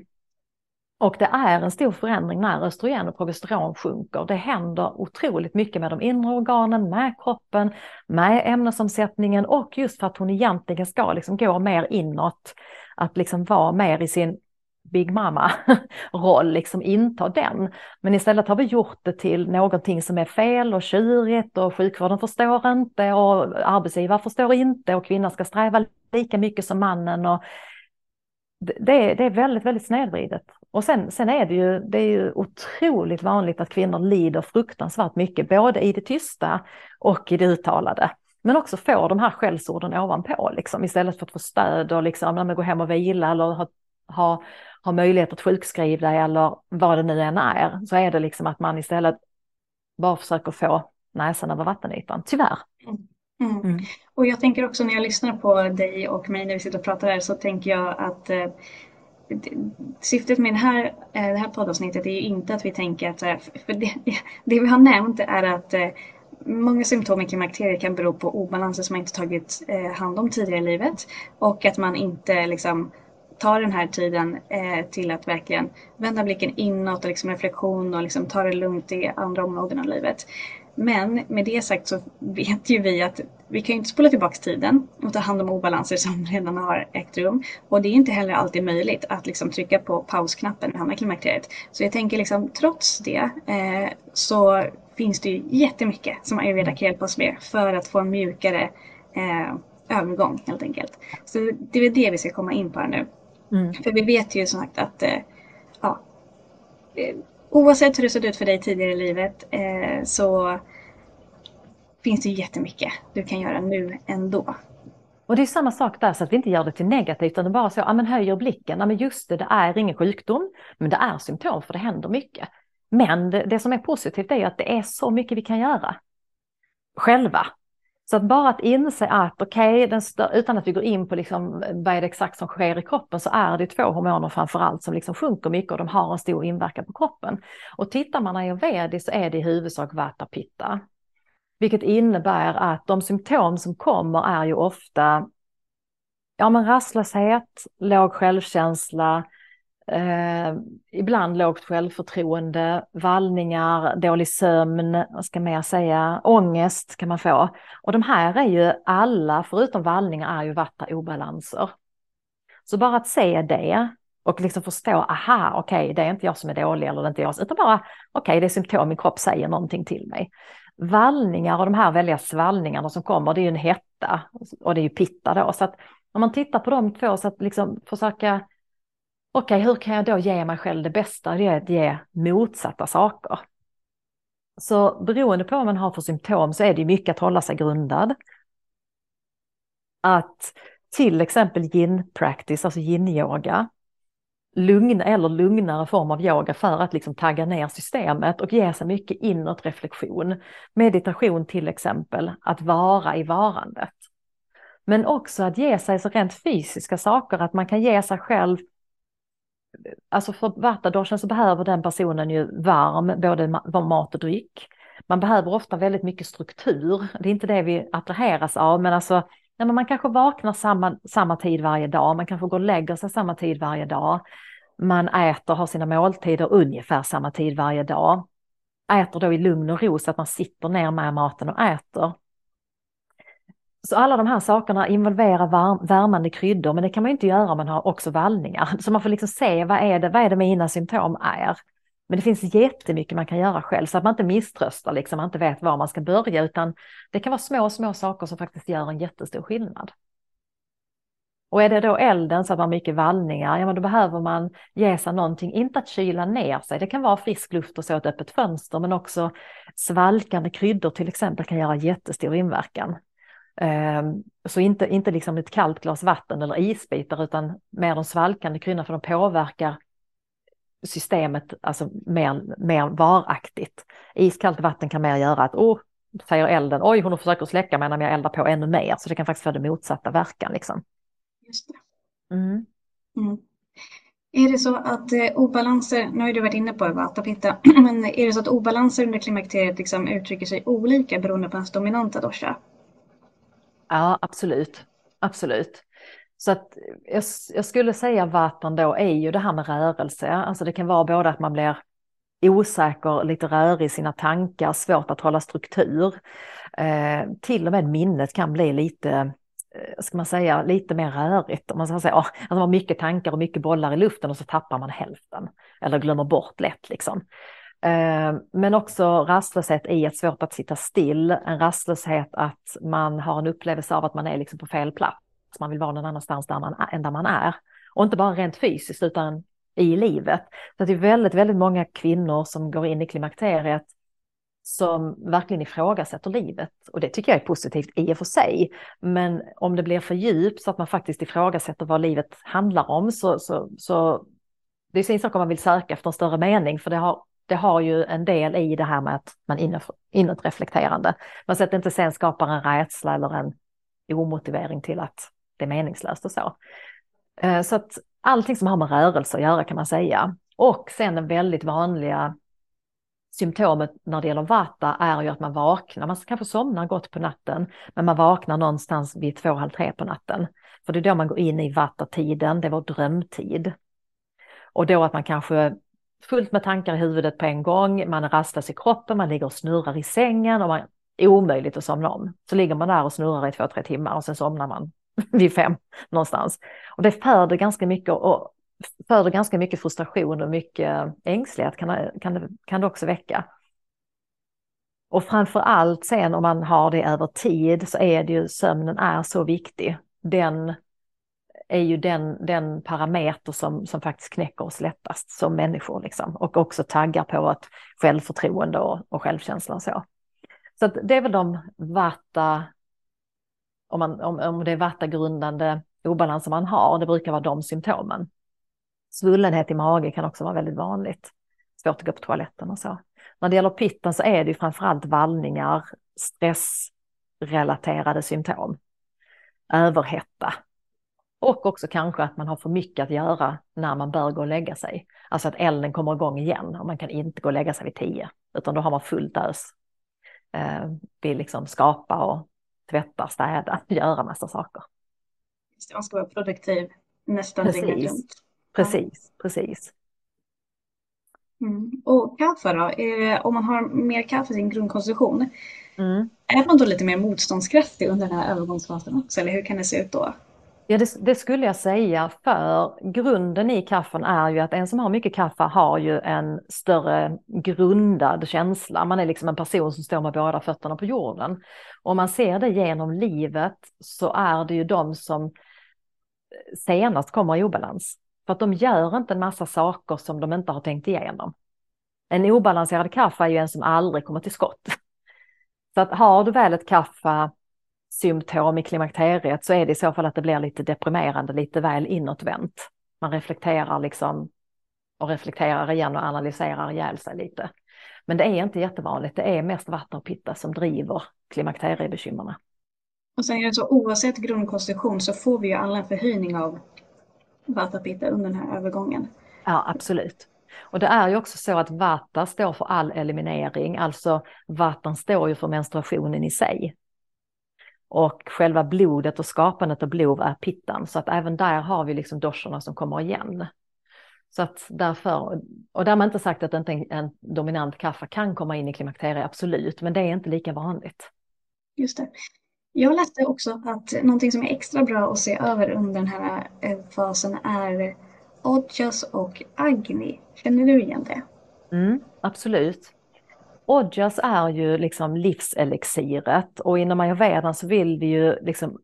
Och det är en stor förändring när östrogen och progesteron sjunker. Det händer otroligt mycket med de inre organen, med kroppen, med ämnesomsättningen och just för att hon egentligen ska liksom gå mer inåt, att liksom vara mer i sin Big Mama-roll, [LAUGHS] liksom inta den. Men istället har vi gjort det till någonting som är fel och tjurigt och sjukvården förstår inte och arbetsgivare förstår inte och kvinnan ska sträva lika mycket som mannen. Och det, det är väldigt, väldigt snedvridet. Och sen, sen är det ju, det är ju otroligt vanligt att kvinnor lider fruktansvärt mycket, både i det tysta och i det uttalade. Men också får de här skällsorden ovanpå, liksom, istället för att få stöd och liksom, gå hem och vila eller ha, ha har möjlighet att sjukskriva dig eller vad det nu än är, så är det liksom att man istället bara försöker få näsan över vattenytan, tyvärr. Mm. Mm. Och jag tänker också när jag lyssnar på dig och mig när vi sitter och pratar här så tänker jag att eh, syftet med det här, eh, det här poddavsnittet är ju inte att vi tänker att, eh, för det, [LAUGHS] det vi har nämnt är att eh, Många symptom i klimakteriet kan bero på obalanser som man inte tagit eh, hand om tidigare i livet och att man inte liksom ta den här tiden eh, till att verkligen vända blicken inåt och liksom reflektion och liksom ta det lugnt i andra områden av livet. Men med det sagt så vet ju vi att vi kan ju inte spola tillbaka tiden och ta hand om obalanser som [LAUGHS] redan har ägt rum. Och det är inte heller alltid möjligt att liksom trycka på pausknappen när vi hamnar i klimakteriet. Så jag tänker liksom trots det eh, så finns det ju jättemycket som ayurveda kan hjälpa oss med för att få en mjukare eh, övergång helt enkelt. Så det är det vi ska komma in på här nu. Mm. För vi vet ju som sagt att eh, ja, eh, oavsett hur det sett ut för dig tidigare i livet eh, så finns det jättemycket du kan göra nu ändå. Och det är samma sak där, så att vi inte gör det till negativt, utan bara så, ja men höjer blicken, ja men just det, det är ingen sjukdom, men det är symptom för det händer mycket. Men det, det som är positivt är ju att det är så mycket vi kan göra själva. Så att bara att inse att okej, okay, utan att vi går in på liksom, vad är det exakt som sker i kroppen, så är det två hormoner framför allt som liksom sjunker mycket och de har en stor inverkan på kroppen. Och tittar man ayurvediskt så är det i huvudsak vata pitta. Vilket innebär att de symptom som kommer är ju ofta ja, men rastlöshet, låg självkänsla, Eh, ibland lågt självförtroende, vallningar, dålig sömn, vad ska man säga, ångest kan man få. Och de här är ju alla, förutom vallningar, är ju vatta obalanser. Så bara att se det och liksom förstå, aha, okej, okay, det är inte jag som är dålig eller det är inte jag, utan bara, okej, okay, det är symptom, min kropp säger någonting till mig. Vallningar och de här väldiga svallningarna som kommer, det är ju en hetta och det är ju pitta då, så att om man tittar på de två så att liksom försöka okej, okay, hur kan jag då ge mig själv det bästa? Det är att ge motsatta saker. Så beroende på vad man har för symptom så är det mycket att hålla sig grundad. Att till exempel yin-practice, alltså yin-yoga, lugna eller lugnare form av yoga för att liksom tagga ner systemet och ge sig mycket inåt reflektion. Meditation till exempel, att vara i varandet. Men också att ge sig så rent fysiska saker, att man kan ge sig själv alltså för vattendorsen så behöver den personen ju varm, både mat och dryck. Man behöver ofta väldigt mycket struktur, det är inte det vi attraheras av, men alltså ja, men man kanske vaknar samma, samma tid varje dag, man kanske går och lägger sig samma tid varje dag. Man äter, har sina måltider ungefär samma tid varje dag. äter då i lugn och ro så att man sitter ner med maten och äter. Så alla de här sakerna involverar varm, värmande kryddor, men det kan man inte göra om man har också vallningar. [LAUGHS] Så man får liksom se vad är det, vad är det mina symptom är. Men det finns jättemycket man kan göra själv så att man inte misströstar, liksom, man inte vet var man ska börja, utan det kan vara små, små saker som faktiskt gör en jättestor skillnad. Och är det då elden så att man har mycket vallningar, ja men då behöver man ge sig någonting, inte att kyla ner sig, det kan vara frisk luft och så ett öppet fönster, men också svalkande kryddor till exempel kan göra jättestor inverkan. Ehm, så inte, inte liksom ett kallt glas vatten eller isbitar utan mer de svalkande kryddorna för de påverkar systemet alltså mer, mer varaktigt. Iskallt vatten kan mer göra att, oh, säger elden, oj hon försöker släcka medan jag eldar på ännu mer. Så det kan faktiskt få den motsatta verkan. Liksom. Just det. Mm. Mm. Är det så att eh, obalanser, nu har du varit inne på det, Vata [CLEARS THROAT] men är det så att obalanser under klimakteriet liksom uttrycker sig olika beroende på ens dominanta dosha? Ja, absolut. Absolut. Så att eh, jag, jag skulle säga vatten då är ju det här med rörelse. Alltså det kan vara både att man blir osäker, lite rörig i sina tankar, svårt att hålla struktur. Eh, till och med minnet kan bli lite, eh, ska man säga, lite mer rörigt. Om man ska säga, alltså man har mycket tankar och mycket bollar i luften och så tappar man hälften. Eller glömmer bort lätt liksom. Eh, men också rastlöshet i att svårt att sitta still, en rastlöshet att man har en upplevelse av att man är liksom på fel plats man vill vara någon annanstans där man, än där man är. Och inte bara rent fysiskt utan i livet. Så det är väldigt, väldigt många kvinnor som går in i klimakteriet som verkligen ifrågasätter livet. Och det tycker jag är positivt i och för sig. Men om det blir för djupt så att man faktiskt ifrågasätter vad livet handlar om så, så, så det är sin sak om man vill söka efter en större mening för det har, det har ju en del i det här med att man inåt reflekterande. Men så att det inte sen skapar en rädsla eller en omotivering till att det är meningslöst och så. Eh, så att allting som har med rörelse att göra kan man säga. Och sen den väldigt vanliga symptomet när det gäller vata är ju att man vaknar, man kanske somnar gott på natten, men man vaknar någonstans vid två, halv tre på natten. För det är då man går in i vata-tiden, det är vår drömtid. Och då att man kanske fullt med tankar i huvudet på en gång, man rastas i kroppen, man ligger och snurrar i sängen och man är omöjligt att somna om. Så ligger man där och snurrar i två, tre timmar och sen somnar man [LAUGHS] vid fem någonstans. Och det föder ganska mycket och föder ganska mycket frustration och mycket ängslighet kan, kan, det, kan det också väcka. Och framför allt sen om man har det över tid så är det ju sömnen är så viktig. Den är ju den, den parameter som, som faktiskt knäcker oss lättast som människor liksom. Och också taggar på att självförtroende och, och självkänsla och så. Så det är väl de vata om, man, om, om det är vattagrundande obalanser man har, det brukar vara de symptomen. Svullenhet i mage kan också vara väldigt vanligt. Svårt att gå på toaletten och så. När det gäller pitten så är det ju framförallt vallningar, stressrelaterade symptom. Överhetta. Och också kanske att man har för mycket att göra när man bör gå och lägga sig. Alltså att elden kommer igång igen och man kan inte gå och lägga sig vid tio. Utan då har man fullt ös. Eh, vill liksom skapa och tvätta, städa, [LAUGHS] göra massa saker. Man ska vara produktiv nästan dygnet runt. Precis, precis. Mm. Och kaffe då? om man har mer kaffe i sin grundkonstitution, mm. är man då lite mer motståndskraftig under den här övergångsfasen också? Eller hur kan det se ut då? Ja, det, det, skulle jag säga, för grunden i kaffen är ju att en som har mycket kaffe har ju en större grundad känsla. Man är liksom en person som står med båda fötterna på jorden. Om man ser det genom livet så är det ju de som senast kommer i obalans. För att de gör inte en massa saker som de inte har tänkt igenom. En obalanserad kaffe är ju en som aldrig kommer till skott. [LAUGHS] Så att har du väl ett kaffe symptom i klimakteriet så är det i så fall att det blir lite deprimerande, lite väl inåtvänt. Man reflekterar liksom och reflekterar igen och analyserar ihjäl sig lite. Men det är inte jättevanligt, det är mest vatten och pitta som driver klimakteriebekymren. Och sen är det så oavsett grundkonstitution så får vi ju alla en förhöjning av vata pitta under den här övergången. Ja, absolut. Och det är ju också så att vata står för all eliminering, alltså vatan står ju för menstruationen i sig. Och själva blodet och skapandet av blod är pittan, så att även där har vi liksom doshorna som kommer igen. Så att därför, och därmed inte sagt att inte en, en dominant kaffa kan komma in i klimakteriet, absolut, men det är inte lika vanligt. Just det. Jag läste också att någonting som är extra bra att se över under den här eh, fasen är Odjas och Agni. Känner du igen det? Mm, absolut. Odjas är ju liksom livselixiret och inom ayurvedan så vill vi ju liksom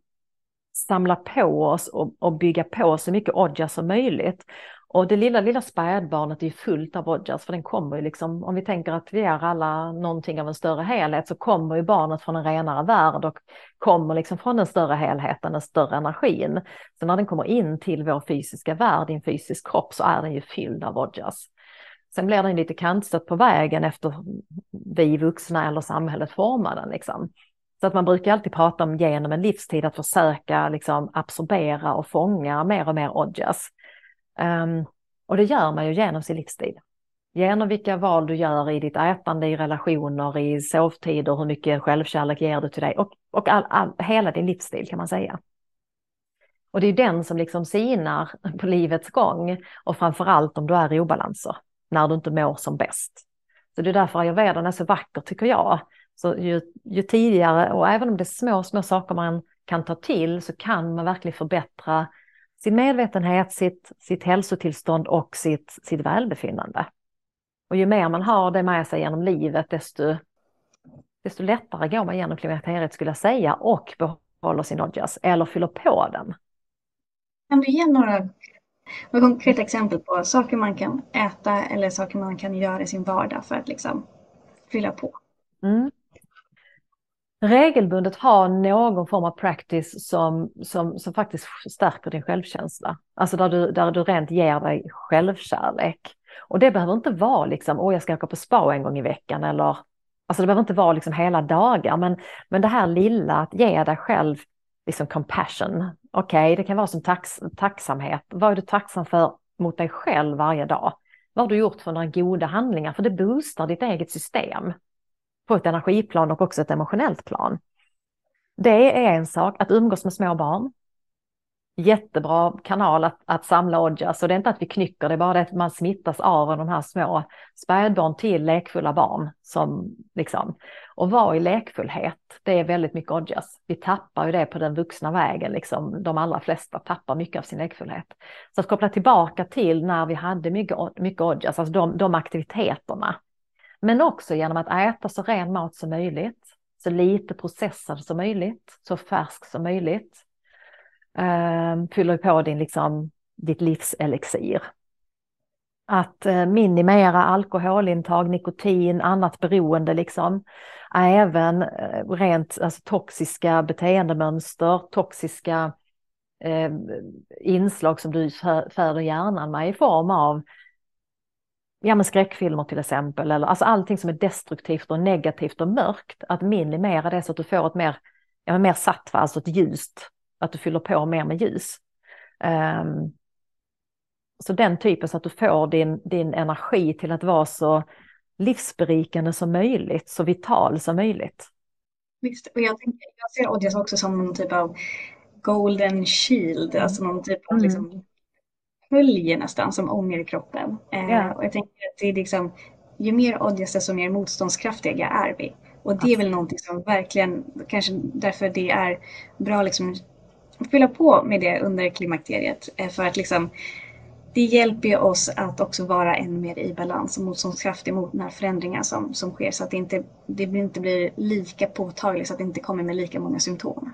samla på oss och, och bygga på så mycket Odjas som möjligt. Och det lilla, lilla spädbarnet är fullt av Odjas för den kommer ju liksom, om vi tänker att vi är alla någonting av en större helhet så kommer ju barnet från en renare värld och kommer liksom från den större helheten, den större energin. Så när den kommer in till vår fysiska värld, i en fysisk kropp, så är den ju fylld av Odjas. Sen blir den lite kantstött på vägen efter vi vuxna eller samhället formar den liksom. Så att man brukar alltid prata om genom en livstid att försöka liksom absorbera och fånga mer och mer Odjas. Um, och det gör man ju genom sin livsstil. Genom vilka val du gör i ditt ätande, i relationer, i sovtider, hur mycket självkärlek ger du till dig och, och all, all, hela din livsstil kan man säga. Och det är den som liksom sinar på livets gång och framförallt om du är i obalanser, när du inte mår som bäst. Så det är därför ayurvedan är så vacker tycker jag. Så ju, ju tidigare, och även om det är små, små saker man kan ta till, så kan man verkligen förbättra sin medvetenhet, sitt, sitt hälsotillstånd och sitt, sitt välbefinnande. Och ju mer man har det med sig genom livet, desto, desto lättare går man genom klimakteriet skulle jag säga och behåller sin odjas eller fyller på den. Kan du ge några, några konkreta exempel på saker man kan äta eller saker man kan göra i sin vardag för att liksom fylla på? Mm regelbundet ha någon form av practice som, som, som faktiskt stärker din självkänsla. Alltså där du, där du rent ger dig självkärlek. Och det behöver inte vara liksom, åh jag ska åka på spa en gång i veckan eller, alltså det behöver inte vara liksom hela dagar, men, men det här lilla att ge dig själv liksom compassion. Okej, okay, det kan vara som tax, tacksamhet. Vad är du tacksam för mot dig själv varje dag? Vad har du gjort för några goda handlingar? För det boostar ditt eget system på ett energiplan och också ett emotionellt plan. Det är en sak, att umgås med små barn. Jättebra kanal att, att samla odjas. och alltså, det är inte att vi knycker, det är bara det att man smittas av de här små spädbarn till lekfulla barn. Som liksom, och vara i lekfullhet, det är väldigt mycket odjas. Alltså, vi tappar ju det på den vuxna vägen, liksom. de allra flesta tappar mycket av sin lekfullhet. Så att koppla tillbaka till när vi hade mycket, mycket odjas, alltså, alltså de, de aktiviteterna men också genom att äta så ren mat som möjligt, så lite processad som möjligt, så färsk som möjligt eh, fyller på din, liksom, ditt livselixir. Att eh, minimera alkoholintag, nikotin, annat beroende liksom. Även eh, rent alltså, toxiska beteendemönster, toxiska eh, inslag som du föder hjärnan med i form av ja, men skräckfilmer till exempel, eller alltså allting som är destruktivt och negativt och mörkt, att minimera det så att du får ett mer, ja, mer sattva, alltså ett ljust, att du fyller på mer med ljus. Um, så den typen så att du får din, din energi till att vara så livsberikande som möjligt, så vital som möjligt. Visst, och jag, tänker, jag ser Odjas också som någon typ av golden shield, alltså någon typ av mm. liksom, följer nästan som ånger i kroppen. Eh, Och jag tänker att det är liksom, ju mer odjas desto mer motståndskraftiga är vi. Och det är väl någonting som verkligen, kanske därför det är bra liksom fylla på med det under klimakteriet. Eh, för att liksom, det hjälper oss att också vara ännu mer i balans och motståndskraftig mot de här förändringarna som, som sker så att det inte, det inte blir lika påtagligt, så att det inte kommer med lika många symptom.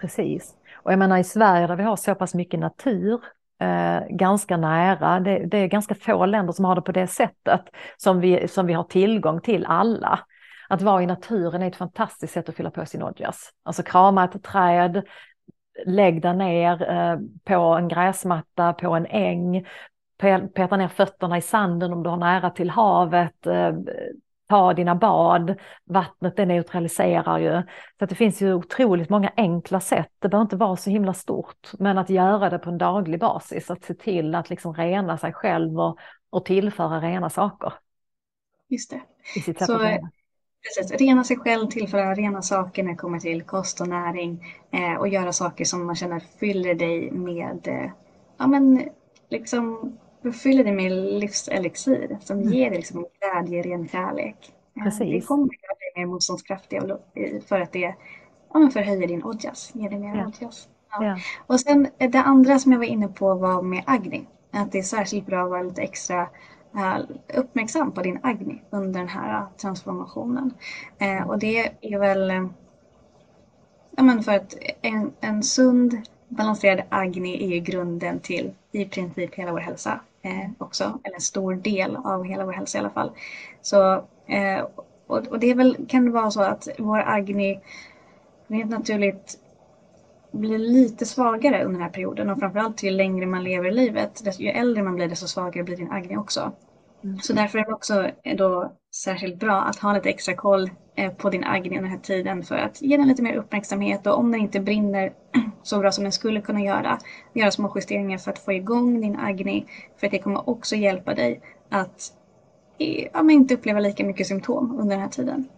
Precis. Och jag menar i Sverige där vi har så pass mycket natur eh, ganska nära. Det, det, är ganska få länder som har det på det sättet som vi, som vi har tillgång till alla. Att vara i naturen är ett fantastiskt sätt att fylla på sin odjas. Alltså krama ett träd, lägg dig ner eh, på en gräsmatta, på en äng, peta ner fötterna i sanden om du har nära till havet, eh, ta dina bad, vattnet det neutraliserar ju. Så det finns ju otroligt många enkla sätt, det behöver inte vara så himla stort, men att göra det på en daglig basis, att se till att liksom rena sig själv och, och tillföra rena saker. Just det. I sitt så, precis, rena sig själv, tillföra rena saker när det kommer till kost och näring eh, och göra saker som man känner fyller dig med, eh, ja men liksom fyller dig med livselixir som mm. ger dig liksom glädje, ren kärlek. Eh, Precis. Det kommer att göra dig mer motståndskraftig för att det ja, förhöjer din odjas, ger dig mer ja. odjas. Ja. Ja. Och sen det andra som jag var inne på var med Agni. Att det är särskilt bra att vara lite extra Eh, uppmärksam på din Agni under den här transformationen. Eh, och det är väl eh, ja, men för att en, en sund balanserad Agni är ju grunden till i princip hela vår hälsa eh, också, eller en stor del av hela vår hälsa i alla fall. Så, eh, och, och, det väl, kan det vara så att vår Agni rent naturligt blir lite svagare under den här perioden och framförallt ju längre man lever i livet, ju äldre man blir desto svagare blir din Agni också. Mm. Så därför är det också då särskilt bra att ha lite extra koll eh, på din Agni under den här tiden för att ge den lite mer uppmärksamhet och om den inte brinner [CLEARS THROAT] så bra som den skulle kunna göra, göra små justeringar för att få igång din Agni för att det kommer också hjälpa dig att ja, inte uppleva lika mycket symptom under den här tiden.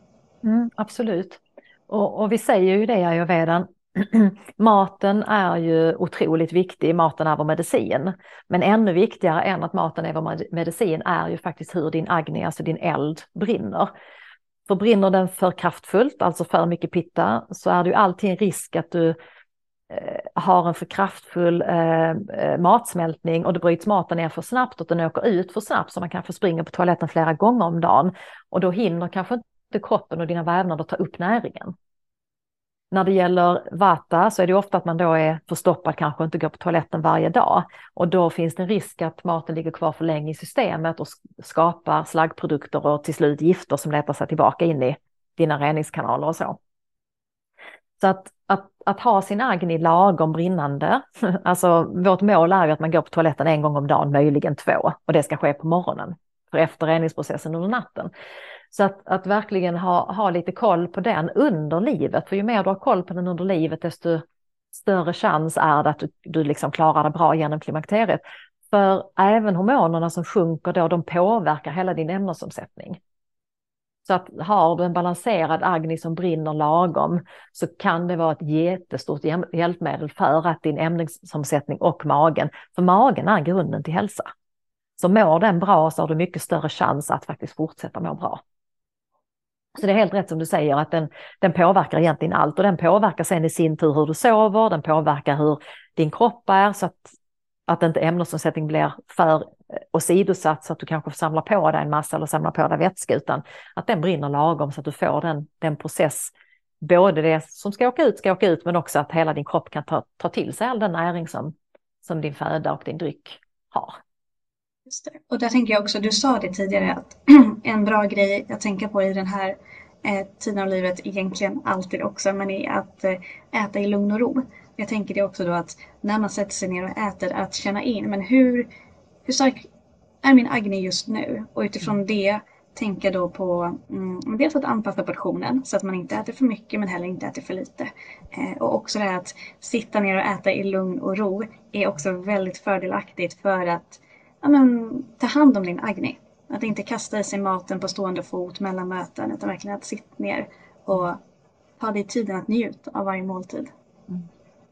Mm, absolut. Och, och, vi säger ju det i ayurvedan, [CLEARS THROAT] maten är ju otroligt viktig, maten är vår medicin. Men ännu viktigare än att maten är vår medicin är ju faktiskt hur din agni, alltså din eld, brinner. För brinner den för kraftfullt, alltså för mycket pitta, så är det ju alltid en risk att du eh, har en för kraftfull eh, eh matsmältning och då bryts maten ner för snabbt och den åker ut för snabbt så man kanske springer på toaletten flera gånger om dagen. Och då hinner kanske inte kroppen och dina vävnader ta upp näringen. När det gäller vata så är det ofta att man då är förstoppad, kanske inte går på toaletten varje dag. Och då finns det en risk att maten ligger kvar för länge i systemet och skapar slaggprodukter och till slut gifter som letar sig tillbaka in i dina reningskanaler och så. Så att, att, att ha sin agni lagom brinnande, [LAUGHS] alltså vårt mål är ju att man går på toaletten en gång om dagen, möjligen två, och det ska ske på morgonen, för efter reningsprocessen under natten. Så att, att verkligen ha, ha lite koll på den under livet, för ju mer du har koll på den under livet desto större chans är det att du, du liksom klarar det bra genom klimakteriet. För även hormonerna som sjunker då, de påverkar hela din ämnesomsättning. Så att har du en balanserad agni som brinner lagom så kan det vara ett jättestort hjälpmedel för att din ämnesomsättning och magen, för magen är grunden till hälsa. Så mår den bra så har du mycket större chans att faktiskt fortsätta må bra. Så det är helt rätt som du säger att den, den påverkar egentligen allt och den påverkar sen i sin tur hur du sover, den påverkar hur din kropp är så att, att inte ämnesomsättning blir för eh, åsidosatt så att du kanske samlar på dig en massa eller samlar på dig vätska utan att den brinner lagom så att du får den, den process, både det som ska åka ut ska åka ut men också att hela din kropp kan ta, ta till sig all den näring som, som din föda och din dryck har. Och där tänker jag också, du sa det tidigare, att [CLEARS THROAT] en bra grej att tänka på i den här eh, tiden av livet, egentligen alltid också, men är att eh, äta i lugn och ro. Jag tänker det också då att när man sätter sig ner och äter, att känna in, men hur, hur stark är min agni just nu? Och utifrån mm. det tänka då på mm, dels att anpassa portionen så att man inte äter för mycket men heller inte äter för lite. Eh, och också det här att sitta ner och äta i lugn och ro är också väldigt fördelaktigt för att ja, men, ta hand om din Agni. Att inte kasta i sig maten på stående fot mellan möten utan verkligen att sitta ner och ta dig tiden att njuta av varje måltid. Mm.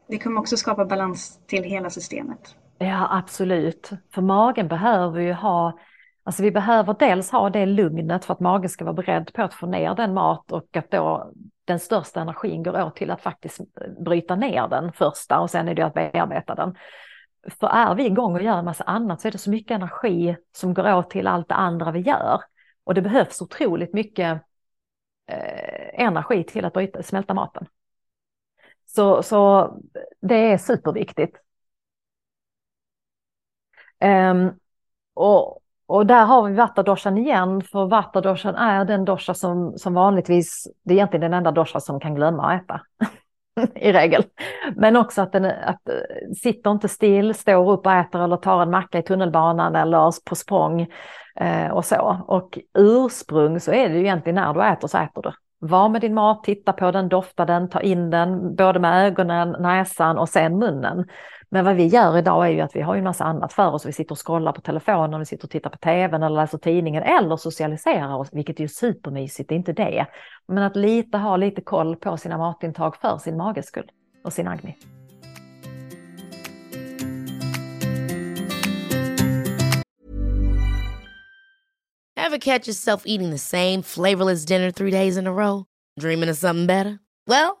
Det kommer också skapa balans till hela systemet. Ja absolut, för magen behöver ju ha Alltså vi behöver dels ha det lugnet för att magen ska vara beredd på att få ner den mat och att då den största energin går åt till att faktiskt bryta ner den första och sen är det att bearbeta den. För är vi igång och gör en massa annat så är det så mycket energi som går åt till allt det andra vi gör. Och det behövs otroligt mycket eh, energi till att bryta, smälta maten. Så, så det är superviktigt. Um, och, och där har vi vattadoshan igen, för vattadoshan är den dosha som, som vanligtvis, det är egentligen den enda dosha som kan glömma att äta. [LAUGHS] i regel. Men också att den att, eh, sitter inte still, står upp och äter eller tar en macka i tunnelbanan eller på språng eh, och så. Och ursprung så är det ju egentligen när du äter så äter du. Var med din mat, titta på den, dofta den, ta in den, både med ögonen, näsan och sen munnen. Men vad vi gör idag är ju att vi har en massa annat för oss. Vi sitter och scrollar på telefonen, vi sitter och tittar på tvn eller läser tidningen eller socialiserar oss, vilket är ju supermysigt, det är inte det. Men att lite ha lite koll på sina matintag för sin mages skull och sin agni. Have catch yourself eating the same flavorless dinner three days in a row? Dreaming of something better? Well,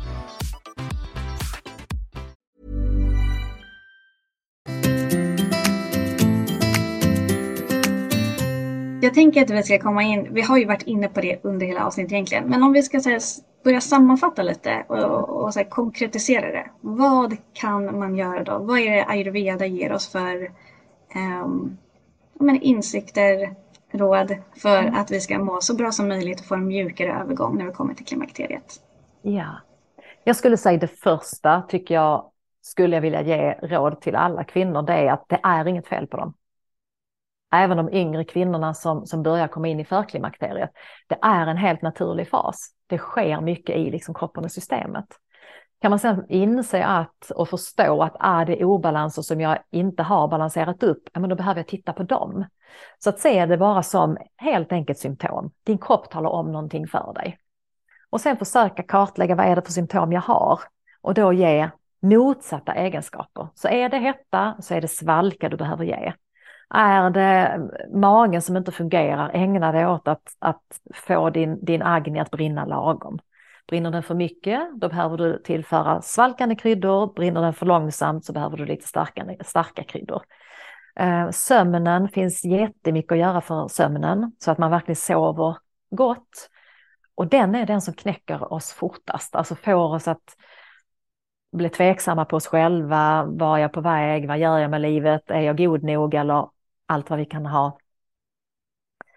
Jag tänker att vi ska komma in, vi har ju varit inne på det under hela avsnittet egentligen, men om vi ska här, börja sammanfatta lite och, och så här, konkretisera det. Vad kan man göra då? Vad är det ayurveda ger oss för um, men, insikter, råd för mm. att vi ska må så bra som möjligt och få en mjukare övergång när vi kommer till klimakteriet? Ja, jag skulle säga det första tycker jag skulle jag vilja ge råd till alla kvinnor, det är att det är inget fel på dem även de yngre kvinnorna som, som börjar komma in i förklimakteriet. Det är en helt naturlig fas. Det sker mycket i liksom kroppen och systemet. Kan man sedan inse att och förstå att ah, är det obalanser som jag inte har balanserat upp, ja, men då behöver jag titta på dem. Så att se det bara som helt enkelt symptom. Din kropp talar om någonting för dig. Och sen försöka kartlägga vad är det för symptom jag har och då ge motsatta egenskaper. Så är det hetta så är det svalka du behöver ge. Är det magen som inte fungerar, ägna dig åt att, att få din, din agni att brinna lagom. Brinner den för mycket, då behöver du tillföra svalkande kryddor. Brinner den för långsamt så behöver du lite starka, starka kryddor. Eh, sömnen finns jättemycket att göra för sömnen så att man verkligen sover gott. Och den är den som knäcker oss fortast, alltså får oss att bli tveksamma på oss själva. Var jag på väg? Vad gör jag med livet? Är jag god nog? Eller allt vad vi kan ha.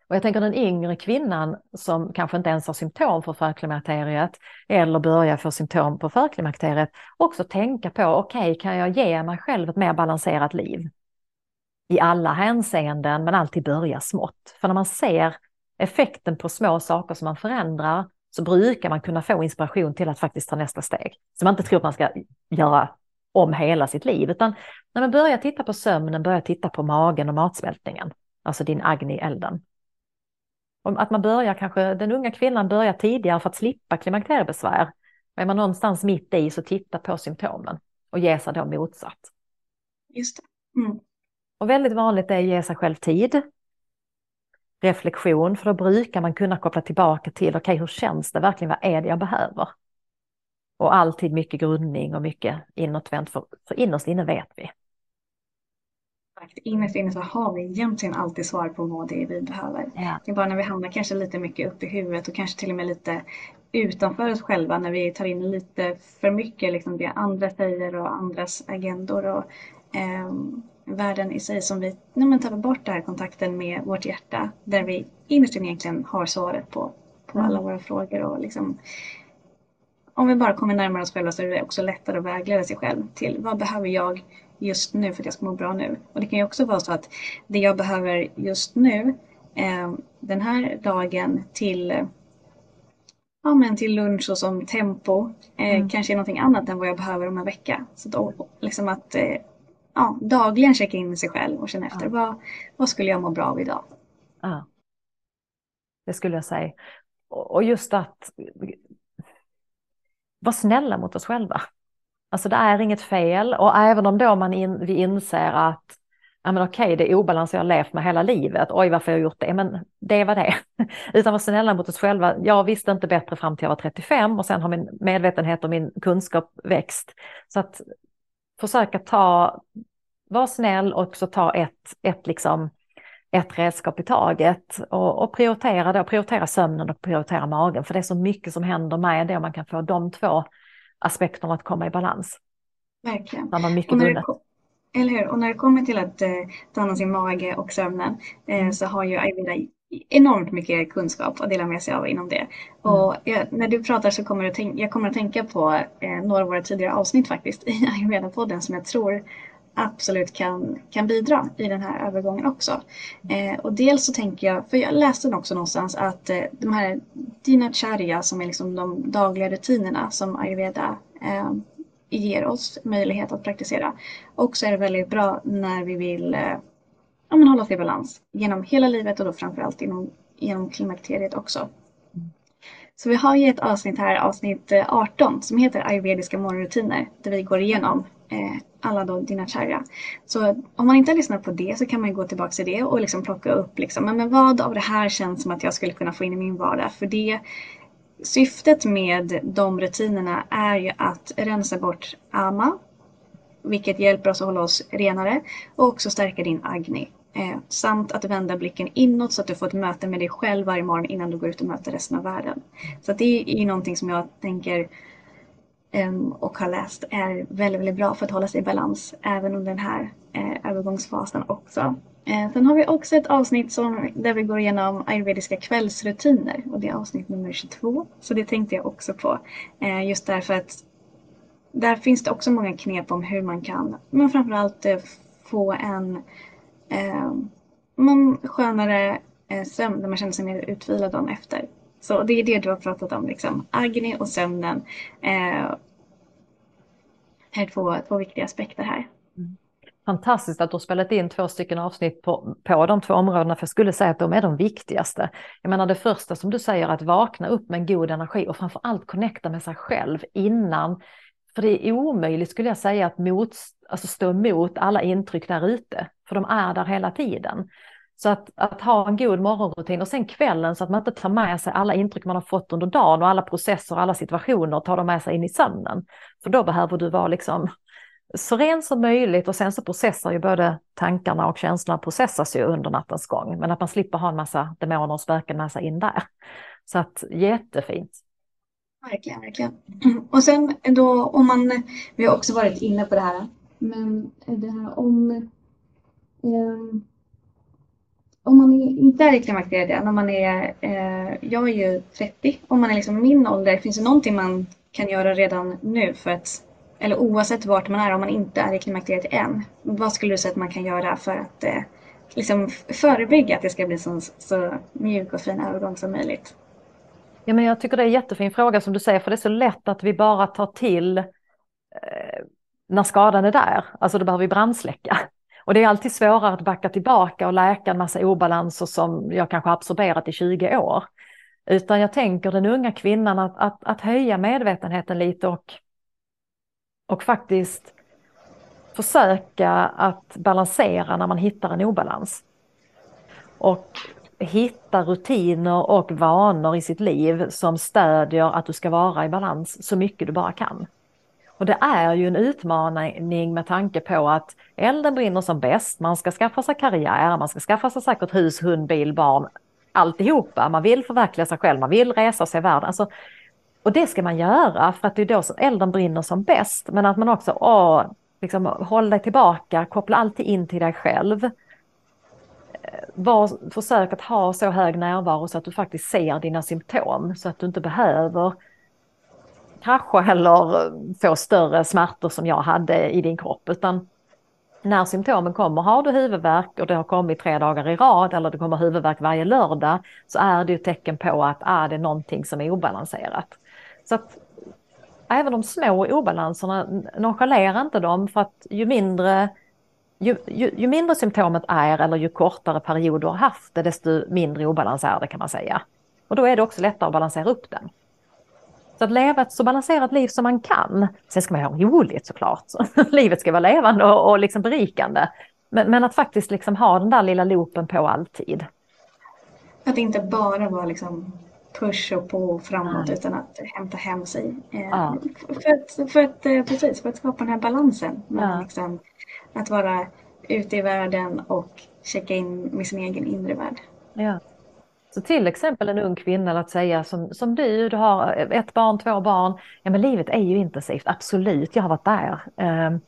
Och jag tänker den yngre kvinnan som kanske inte ens har symptom för förklimakteriet eller börjar få symptom på förklimakteriet också tänka på, okej, okay, kan jag ge mig själv ett mer balanserat liv? I alla hänseenden, men alltid börja smått. För när man ser effekten på små saker som man förändrar så brukar man kunna få inspiration till att faktiskt ta nästa steg. Så man inte tror att man ska göra om hela sitt liv, utan när man börjar titta på sömnen, börjar titta på magen och matsmältningen, alltså din agni-elden. Att man börjar kanske, den unga kvinnan börjar tidigare för att slippa klimakteriebesvär. Är man någonstans mitt i så titta på symptomen och ge sig då motsatt. Just det. Mm. Och väldigt vanligt är att ge sig själv tid. Reflektion, för då brukar man kunna koppla tillbaka till, okej okay, hur känns det verkligen, vad är det jag behöver? Och alltid mycket grundning och mycket inåtvänt, för, för innerst inne vet vi. Innerst inne så har vi egentligen alltid svar på vad det är vi behöver. Ja. Det är bara när vi hamnar kanske lite mycket upp i huvudet och kanske till och med lite utanför oss själva när vi tar in lite för mycket liksom det andra säger och andras agendor och eh, världen i sig som vi när man tappar bort den här kontakten med vårt hjärta där vi innerst inne egentligen har svaret på, på mm. alla våra frågor och liksom om vi bara kommer närmare oss själva så är det också lättare att vägleda sig själv till vad behöver jag just nu för att jag ska må bra nu. Och det kan ju också vara så att det jag behöver just nu eh, den här dagen till ja, men till lunch och som tempo eh, mm. kanske är någonting annat än vad jag behöver om en vecka. Så då, liksom att eh, ja, dagligen checka in med sig själv och känna efter ja. vad, vad skulle jag må bra av idag? Ja, det skulle jag säga. Och just att vara snälla mot oss själva. Alltså det är inget fel. Och även om då man in, vi inser att ja men okej, det är obalans jag har levt med hela livet, oj varför har jag gjort det, men det var det. [LAUGHS] Utan vara snälla mot oss själva, jag visste inte bättre fram till jag var 35 och sen har min medvetenhet och min kunskap växt. Så att försöka ta, vara snäll och också ta ett, ett liksom, ett redskap i taget och, och prioritera då, prioritera sömnen och prioritera magen, för det är så mycket som händer med det. Och man kan få de två aspekterna att komma i balans. Verkligen. Där man mycket när eller hur? Och när det kommer till att eh, ta hand om sin mage och sömnen eh, så har ju ayurveda enormt mycket kunskap att dela med sig av inom det. Mm. Och jag, när du pratar så kommer jag, jag kommer att tänka på eh, några av våra tidigare avsnitt faktiskt i [LAUGHS] ayurveda-podden som jag tror absolut kan, kan bidra i den här övergången också. Eh, och dels så tänker jag, för jag läste också någonstans att eh, de här dinacharya som är liksom de dagliga rutinerna som ayurveda eh, ger oss möjlighet att praktisera. Och så är det väldigt bra när vi vill eh, ja, men hålla oss i balans genom hela livet och då framförallt inom genom klimakteriet också. Så vi har ju ett avsnitt här, avsnitt eh, 18, som heter ayurvediska morgonrutiner, där vi går igenom Eh, alla då dina kära. Så om man inte har lyssnat på det så kan man gå tillbaka till det och liksom plocka upp liksom, men vad av det här känns som att jag skulle kunna få in i min vardag. För det syftet med de rutinerna är ju att rensa bort ama, vilket hjälper oss att hålla oss renare och också stärka din agni. Eh, samt att vända blicken inåt så att du får ett möte med dig själv varje morgon innan du går ut och möter resten av världen. Så det är ju någonting som jag tänker Ehm, och har läst är väldigt, väldigt bra för att hålla sig i balans även under den här eh, övergångsfasen också. Ehm, sen har vi också ett avsnitt som, där vi går igenom ayurvediska kvällsrutiner och det är avsnitt nummer 22. Så det tänkte jag också på. Ehm, just därför att där finns det också många knep om hur man kan, men framförallt eh, få en eh, man skönare eh, sömn där man känner sig mer utvilad dagen efter. Så det är det du har pratat om, liksom. Agni och sömnen eh, är två, två viktiga aspekter här. Mm. Fantastiskt att du har spelat in två stycken avsnitt på, på de två områdena, för jag skulle säga att de är de viktigaste. Jag menar det första som du säger, att vakna upp med en god energi och framför allt connecta med sig själv innan. För det är omöjligt skulle jag säga att mot, alltså stå emot alla intryck där ute, för de är där hela tiden. Så att, att, ha en god morgonrutin och sen kvällen så att man inte tar med sig alla intryck man har fått under dagen och alla processer och alla situationer och tar dem med sig in i sömnen. För då behöver du vara liksom så ren som möjligt och sen så processar ju både tankarna och känslorna processas ju under nattens gång. Men att man slipper ha en massa demoner och spöken med sig in där. Så att jättefint. Verkligen, verkligen. Och sen då om man, vi har också varit inne på det här, men det här om eh, om man inte är i klimakteriet än, om man är, eh, jag är ju 30, om man är liksom min ålder, finns det någonting man kan göra redan nu för att, eller oavsett vart man är, om man inte är i klimakteriet än, vad skulle du säga att man kan göra för att eh, liksom förebygga att det ska bli så, så mjuk och fin övergång som möjligt? Ja, men jag tycker det är en jättefin fråga som du säger, för det är så lätt att vi bara tar till eh, när skadan är där. Alltså då behöver vi brandsläcka. Och det är alltid svårare att backa tillbaka och läka en massa obalanser som jag kanske absorberat i 20 år. Utan jag tänker den unga kvinnan att, att, att höja medvetenheten lite och, och faktiskt försöka att balansera när man hittar en obalans. Och hitta rutiner och vanor i sitt liv som stödjer att du ska vara i balans så mycket du bara kan. Och det är ju en utmaning med tanke på att elden brinner som bäst. Man ska skaffa sig karriär, man ska skaffa sig säkert hus, hund, bil, barn, alltihopa. Man vill förverkliga sig själv, man vill resa sig i världen. Alltså, och det ska man göra för att det är då som elden brinner som bäst. Men att man också, åh, liksom, håll dig tillbaka, koppla alltid in till dig själv. Var, försök att ha så hög närvaro så att du faktiskt ser dina symptom så att du inte behöver krascha eller få större smärtor som jag hade i din kropp. Utan när symptomen kommer, har du huvudvärk och det har kommit tre dagar i rad eller det kommer huvudvärk varje lördag så är det ju tecken på att ah, det är någonting som är obalanserat. Så att även de små obalanserna, nonchalera inte dem för att ju mindre ju, ju, ju, mindre symptomet är eller ju kortare period du har haft det desto mindre obalans är det kan man säga. Och då är det också lättare att balansera upp den. Att leva ett så balanserat liv som man kan. Sen ska man ha roligt såklart. [LAUGHS] Livet ska vara levande och, och liksom berikande. Men, men, att faktiskt liksom ha den där lilla loopen på alltid. Att inte bara vara liksom push och på framåt Nej. utan att hämta hem sig. Eh, ja. För, att, för, att, eh, precis, för att skapa den här balansen. Ja. Liksom, att vara ute i världen och checka in med sin egen inre värld. Ja. Så till exempel en ung kvinna att säga som, som du, du har ett barn, två barn. Ja men livet är ju intensivt, absolut, jag har varit där. Ehm,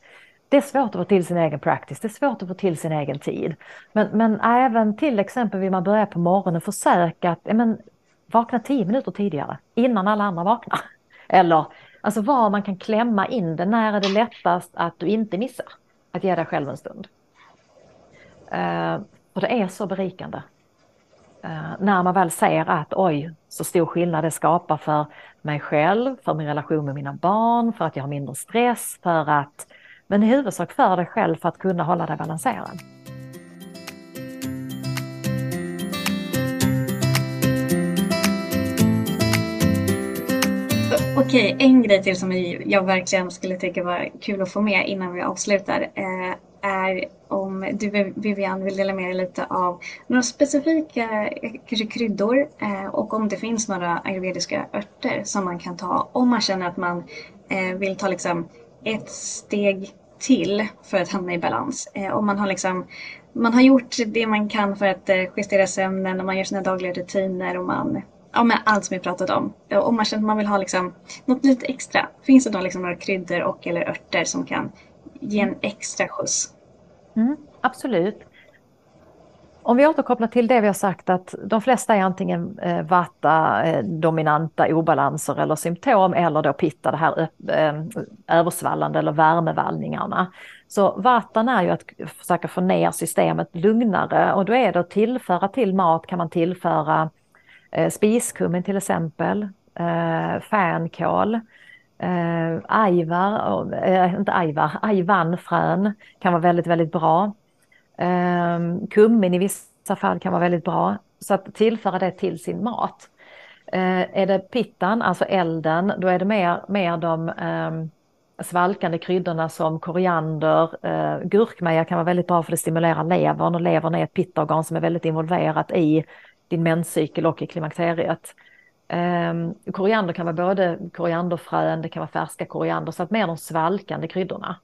det är svårt att få till sin egen practice, det är svårt att få till sin egen tid. Men, men även till exempel vill man börja på morgonen försöka att ja, men, vakna tio minuter tidigare, innan alla andra vaknar. [LAUGHS] Eller alltså var man kan klämma in det, när är det lättast att du inte missar att ge dig själv en stund. Uh, det är så berikande Eh, när man väl ser att oj, så stor skillnad det skapar för mig själv, för min relation med mina barn, för att jag har mindre stress, för att, men i huvudsak för dig själv för att kunna hålla dig balanserad. Okej, en grej till som jag verkligen skulle tycka var kul att få med innan vi avslutar eh, är om du Vivian vill dela med dig lite av några specifika eh, kanske kryddor eh, och om det finns några ayurvediska örter som man kan ta om man känner att man eh, vill ta liksom ett steg till för att hamna i balans. Om man har liksom man har gjort det man kan för att justera sömnen och man gör sina dagliga rutiner och man ja, men allt som vi pratat om. Om man känner att man vill ha liksom något lite extra. Finns det då liksom några kryddor och eller örter som kan ge en extra skjuts? Mm, absolut. Om vi återkopplar till det vi har sagt att de flesta är antingen eh, vata, eh, dominanta obalanser eller symptom eller då pitta, det här eh, översvallande eller värmevallningarna. Så vatan är ju att försöka få ner systemet lugnare och då är det att tillföra till mat kan man tillföra eh, spiskummin till exempel, eh, fänkål, eh, ajvar, eh, inte ajvar, ajvanfrön kan vara väldigt, väldigt bra. Eh, kummin i vissa fall kan vara väldigt bra. Så att tillföra det till sin mat. Eh, är det pittan, alltså elden, då är det mer, mer de eh, svalkande kryddorna som koriander, eh, gurkmeja kan vara väldigt bra för det stimulerar levern och levern är ett pittorgan som är väldigt involverat i din menscykel och i klimakteriet. Eh, koriander kan vara både korianderfrön, det kan vara färska koriander, så att mer de svalkande kryddorna.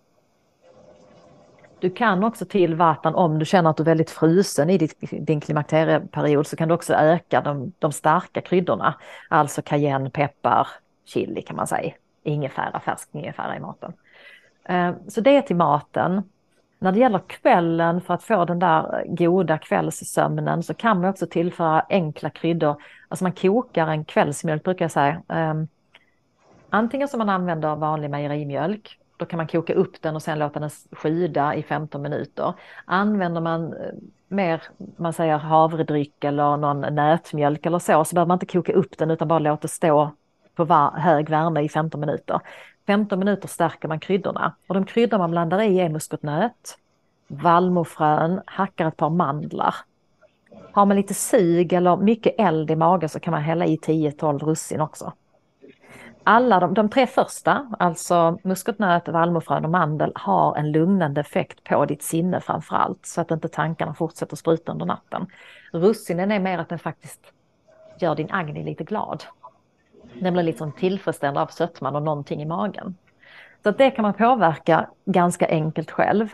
Du kan också till vatten om du känner att du är väldigt frusen i din klimakterieperiod så kan du också öka de, de starka kryddorna. Alltså cayenne, peppar, chili kan man säga. Ingefära, färsk ingefära i maten. Ehm, så det är till maten. När det gäller kvällen för att få den där goda kvällssömnen så kan man också tillföra enkla kryddor. Alltså man kokar en kvällsmjölk brukar jag säga. Um, antingen som man använder vanlig mejerimjölk. Då kan man koka upp den och sen låta den sjuda i 15 minuter. Använder man eh, mer, man säger havredryck eller någon nätmjölk eller så, så behöver man inte koka upp den utan bara låta stå på hög värme i 15 minuter. 15 minuter stärker man kryddorna och de kryddor man blandar i är muskotnöt, vallmofrön, hackar ett par mandlar. Har man lite sug eller mycket eld i magen så kan man hälla i 10-12 russin också. Alla de, de tre första, alltså muskotnöt, vallmofrön och mandel, har en lugnande effekt på ditt sinne framför allt så att inte tankarna fortsätter spruta under natten. Russinen är mer att den faktiskt gör din Agni lite glad. Den blir liksom tillfredsställd av sötman och någonting i magen. Så det kan man påverka ganska enkelt själv.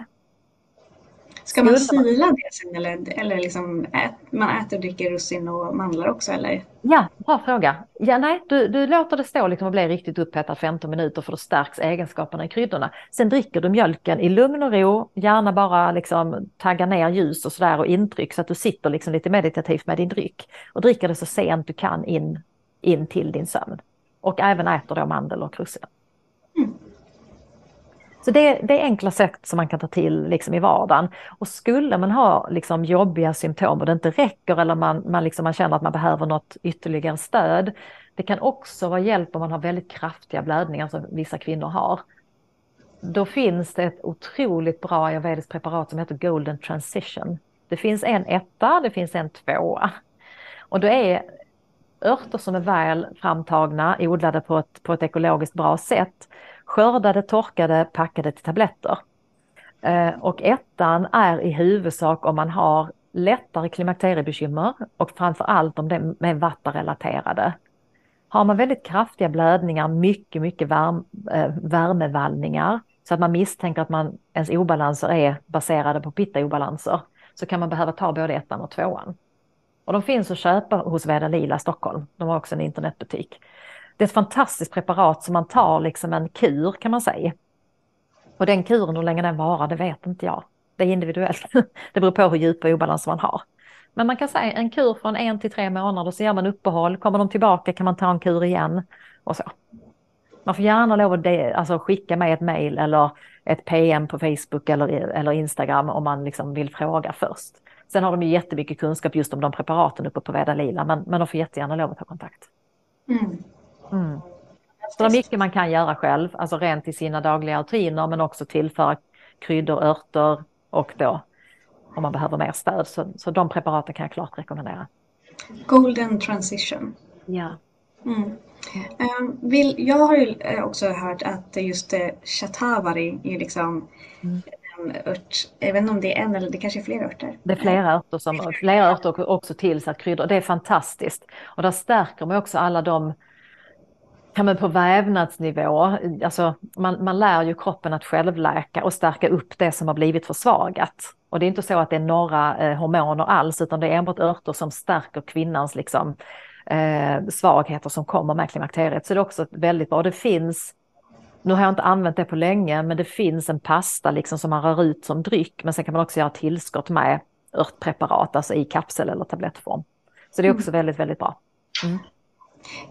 Ska man sila det sen eller, eller liksom ät, man äter och dricker russin och mandlar också eller? Ja, bra fråga. Ja, nej, du, du låter det stå liksom och bli riktigt upphettat 15 minuter för då stärks egenskaperna i kryddorna. Sen dricker du mjölken i lugn och ro, gärna bara liksom tagga ner ljus och sådär och intryck så att du sitter liksom lite meditativt med din dryck och dricker det så sent du kan in in till din sömn. Och även äter då mandel och russin. Mm. Så det, det, är enkla sätt som man kan ta till liksom i vardagen. Och skulle man ha liksom jobbiga symptom och det inte räcker eller man, man, liksom, man känner att man behöver något ytterligare stöd. Det kan också vara hjälp om man har väldigt kraftiga blödningar som vissa kvinnor har. Då finns det ett otroligt bra ayurvediskt preparat som heter Golden Transition. Det finns en etta, det finns en tvåa. Och då är örter som är väl framtagna, odlade på ett, på ett ekologiskt bra sätt, skördade, torkade, packade till tabletter. Eh, och ettan är i huvudsak om man har lättare klimakteriebekymmer och framför allt om det är vattarelaterade. Har man väldigt kraftiga blödningar, mycket, mycket värm, eh, värmevallningar, så att man misstänker att man, ens obalanser är baserade på pitta-obalanser, så kan man behöva ta både ettan och tvåan. Och de finns att köpa hos Veda Lila Stockholm. De har också en internetbutik. Det är ett fantastiskt preparat som man tar liksom en kur kan man säga. Och den kuren, hur länge den varar, det vet inte jag. Det är individuellt. [LAUGHS] Det beror på hur djupa obalanser man har. Men man kan säga en kur från en till tre månader, så gör man uppehåll. Kommer de tillbaka kan man ta en kur igen och så. Man får gärna lov att de, alltså, skicka mig ett mejl eller ett PM på Facebook eller, eller Instagram om man liksom vill fråga först. Sen har de ju jättemycket kunskap just om de preparaten uppe på Veda Lila, men, men de får jättegärna lov att ta kontakt. Mm. Mm. Så det är mycket man kan göra själv, alltså rent i sina dagliga rutiner, men också tillföra kryddor, örter och då om man behöver mer stöd. Så, så de preparaten kan jag klart rekommendera. Golden transition. Ja. Mm. Vill, jag har ju eh, också hört att just eh, shatavari är liksom Mm. Ört. Jag vet inte om det är en eller det kanske är flera örter. Det är flera örter, som, flera örter och också tillsatt kryddor. Det är fantastiskt. Och där stärker man också alla de kan man på vävnadsnivå, alltså man, man lär ju kroppen att självläka och stärka upp det som har blivit försvagat. Och det är inte så att det är några eh, hormoner alls, utan det är enbart örter som stärker kvinnans liksom, eh, svagheter som kommer med klimakteriet. Så det är också väldigt bra. Det finns, nu har jag inte använt det på länge, men det finns en pasta liksom som man rör ut som dryck, men sen kan man också göra tillskott med örtpreparat, alltså i kapsel eller tablettform. Så det är också väldigt, väldigt bra. Mm.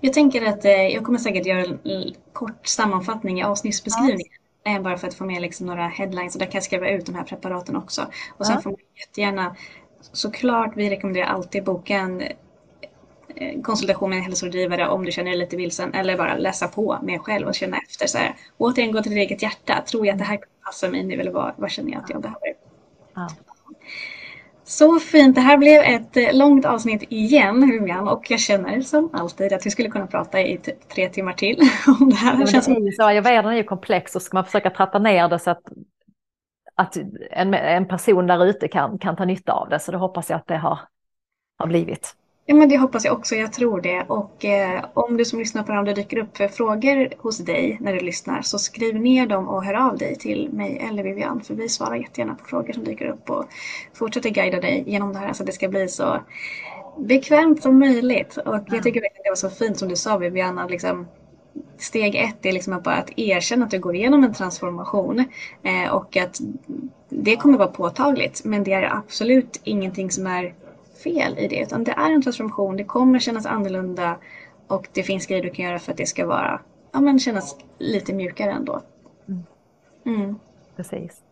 Jag tänker att eh, jag kommer säkert göra en kort sammanfattning i avsnittsbeskrivningen. Eh, bara för att få med liksom några headlines och där kan jag skriva ut de här preparaten också. Och sen Ja. får man jättegärna, såklart vi rekommenderar alltid boka en konsultation med en hälsorådgivare om du känner dig lite vilsen eller bara läsa på med själv och känna efter. Så här, återigen gå till ditt eget hjärta. Tror jag att det här passar mig nu eller vad, vad känner jag att jag behöver? Ja. Så fint. Det här blev ett eh, långt avsnitt igen Vivian och jag känner som alltid att vi skulle kunna prata i typ tre timmar till [LAUGHS] om det här. Det känns det är som, så, ayurvedan är ju komplex och ska man försöka trappa ner det så att, att en, en person där ute kan, kan ta nytta av det. Så det hoppas jag att det har, har blivit. Ja, men det hoppas jag också. Jag tror det. Och eh, om du som lyssnar på det här, om det dyker upp eh, frågor hos dig när du lyssnar så skriv ner dem och hör av dig till mig eller Vivian för vi svarar jättegärna på frågor som dyker upp och fortsätter guida dig genom det här så att det ska bli så bekvämt som möjligt. Och jag tycker verkligen det var så fint som du sa Vivian, att liksom steg ett är liksom att bara att erkänna att du går igenom en transformation eh, och att det kommer vara påtagligt men det är absolut ingenting som är fel i det utan det är en transformation, det kommer kännas annorlunda och det finns grejer du kan göra för att det ska vara, ja men kännas lite mjukare ändå. Mm, Precis.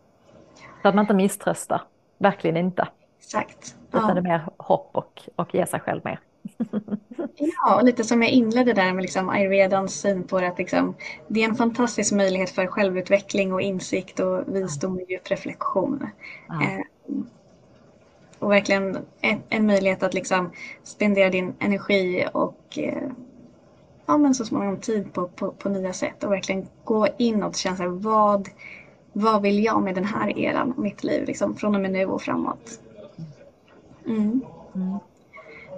Så att man inte misströstar. Verkligen inte. exakt. Utan det Ja. är mer hopp och, och ge sig själv mer. [LAUGHS] Ja, och lite som jag inledde där med liksom ayurvedans syn på det, att liksom, det är en fantastisk möjlighet för självutveckling och insikt och visdom och djup reflektion. Ja. Eh, och verkligen en, en möjlighet att liksom spendera din energi och eh, ja, men så småningom tid på, på, på nya sätt och verkligen gå inåt och känna så här, vad, vad vill jag med den här eran av mitt liv liksom, från och med nu och framåt. Mm. Mm.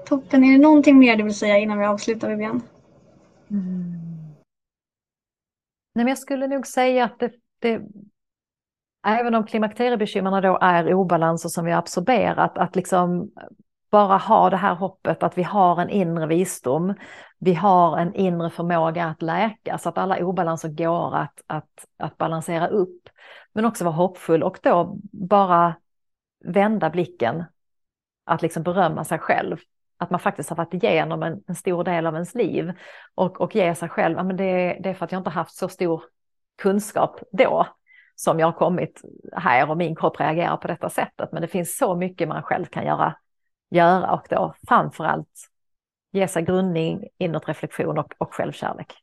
Toppen. Är det någonting mer du vill säga innan vi avslutar Vivian? Nej, men jag skulle nog säga att det, det även om klimakteriebekymren då är obalanser som vi har absorberat, att liksom bara ha det här hoppet att vi har en inre visdom, vi har en inre förmåga att läka så att alla obalanser går att, att, att balansera upp. Men också vara hoppfull och då bara vända blicken, att liksom berömma sig själv. Att man faktiskt har varit igenom en, en stor del av ens liv och, och ge sig själv, ja, men det, det är för att jag inte haft så stor kunskap då som jag har kommit här och min kropp reagerar på detta sättet. Men det finns så mycket man själv kan göra, göra och då framförallt ge sig grundning, inåt reflektion och, och självkärlek.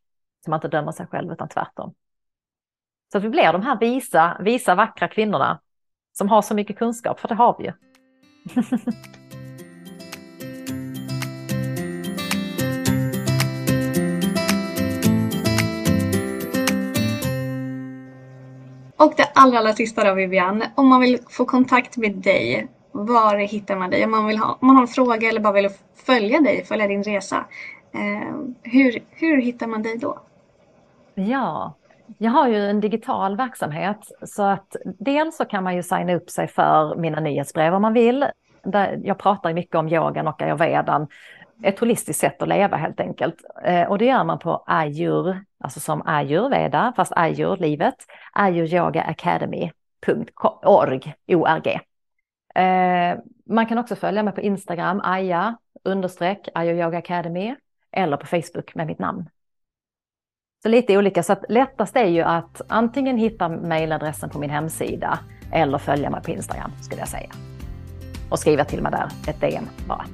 Så man inte dömer sig själv utan tvärtom. Så att vi blir de här visa, visa vackra kvinnorna som har så mycket kunskap, för det har vi ju. [LAUGHS] Och det allra, allra sista då Vivian, om man vill få kontakt med dig, var hittar man dig? Om man, vill ha, om man har en fråga eller bara vill följa dig, följa din resa, eh, hur, hur hittar man dig då? Ja, jag har ju en digital verksamhet så att dels så kan man ju signa upp sig för mina nyhetsbrev om man vill. Där jag pratar mycket om yogan och ayurvedan, ett holistiskt sätt att leva helt enkelt. Eh, och det gör man på ayur, alltså som ayurveda, fast ayur, livet, ayuryogaacademy.org. Eh, man kan också följa mig på Instagram, aya, understreck, ayuryoga academy, eller på Facebook med mitt namn. Så lite olika, så att lättast är ju att antingen hitta mejladressen på min hemsida eller följa mig på Instagram skulle jag säga. och skriva till mig där, ett DM bara.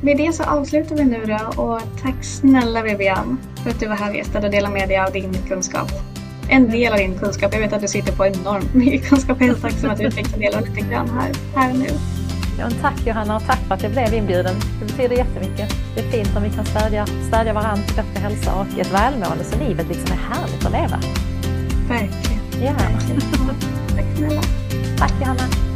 Med det så avslutar vi nu då och tack snälla Vivian för att du var här gästad och delade med dig av din kunskap. En del av din kunskap. Jag vet att du sitter på enormt mycket kunskap. Jag är tacksam som att du fick ta del av lite grann här, här nu. Ja, tack Johanna och tack för att jag blev inbjuden. Det betyder jättemycket. Det är fint om vi kan stödja, stödja varandra till bättre hälsa och ett välmående så livet liksom är härligt att leva. Verkligen. Ja. Verkligen. Tack snälla. Tack Johanna.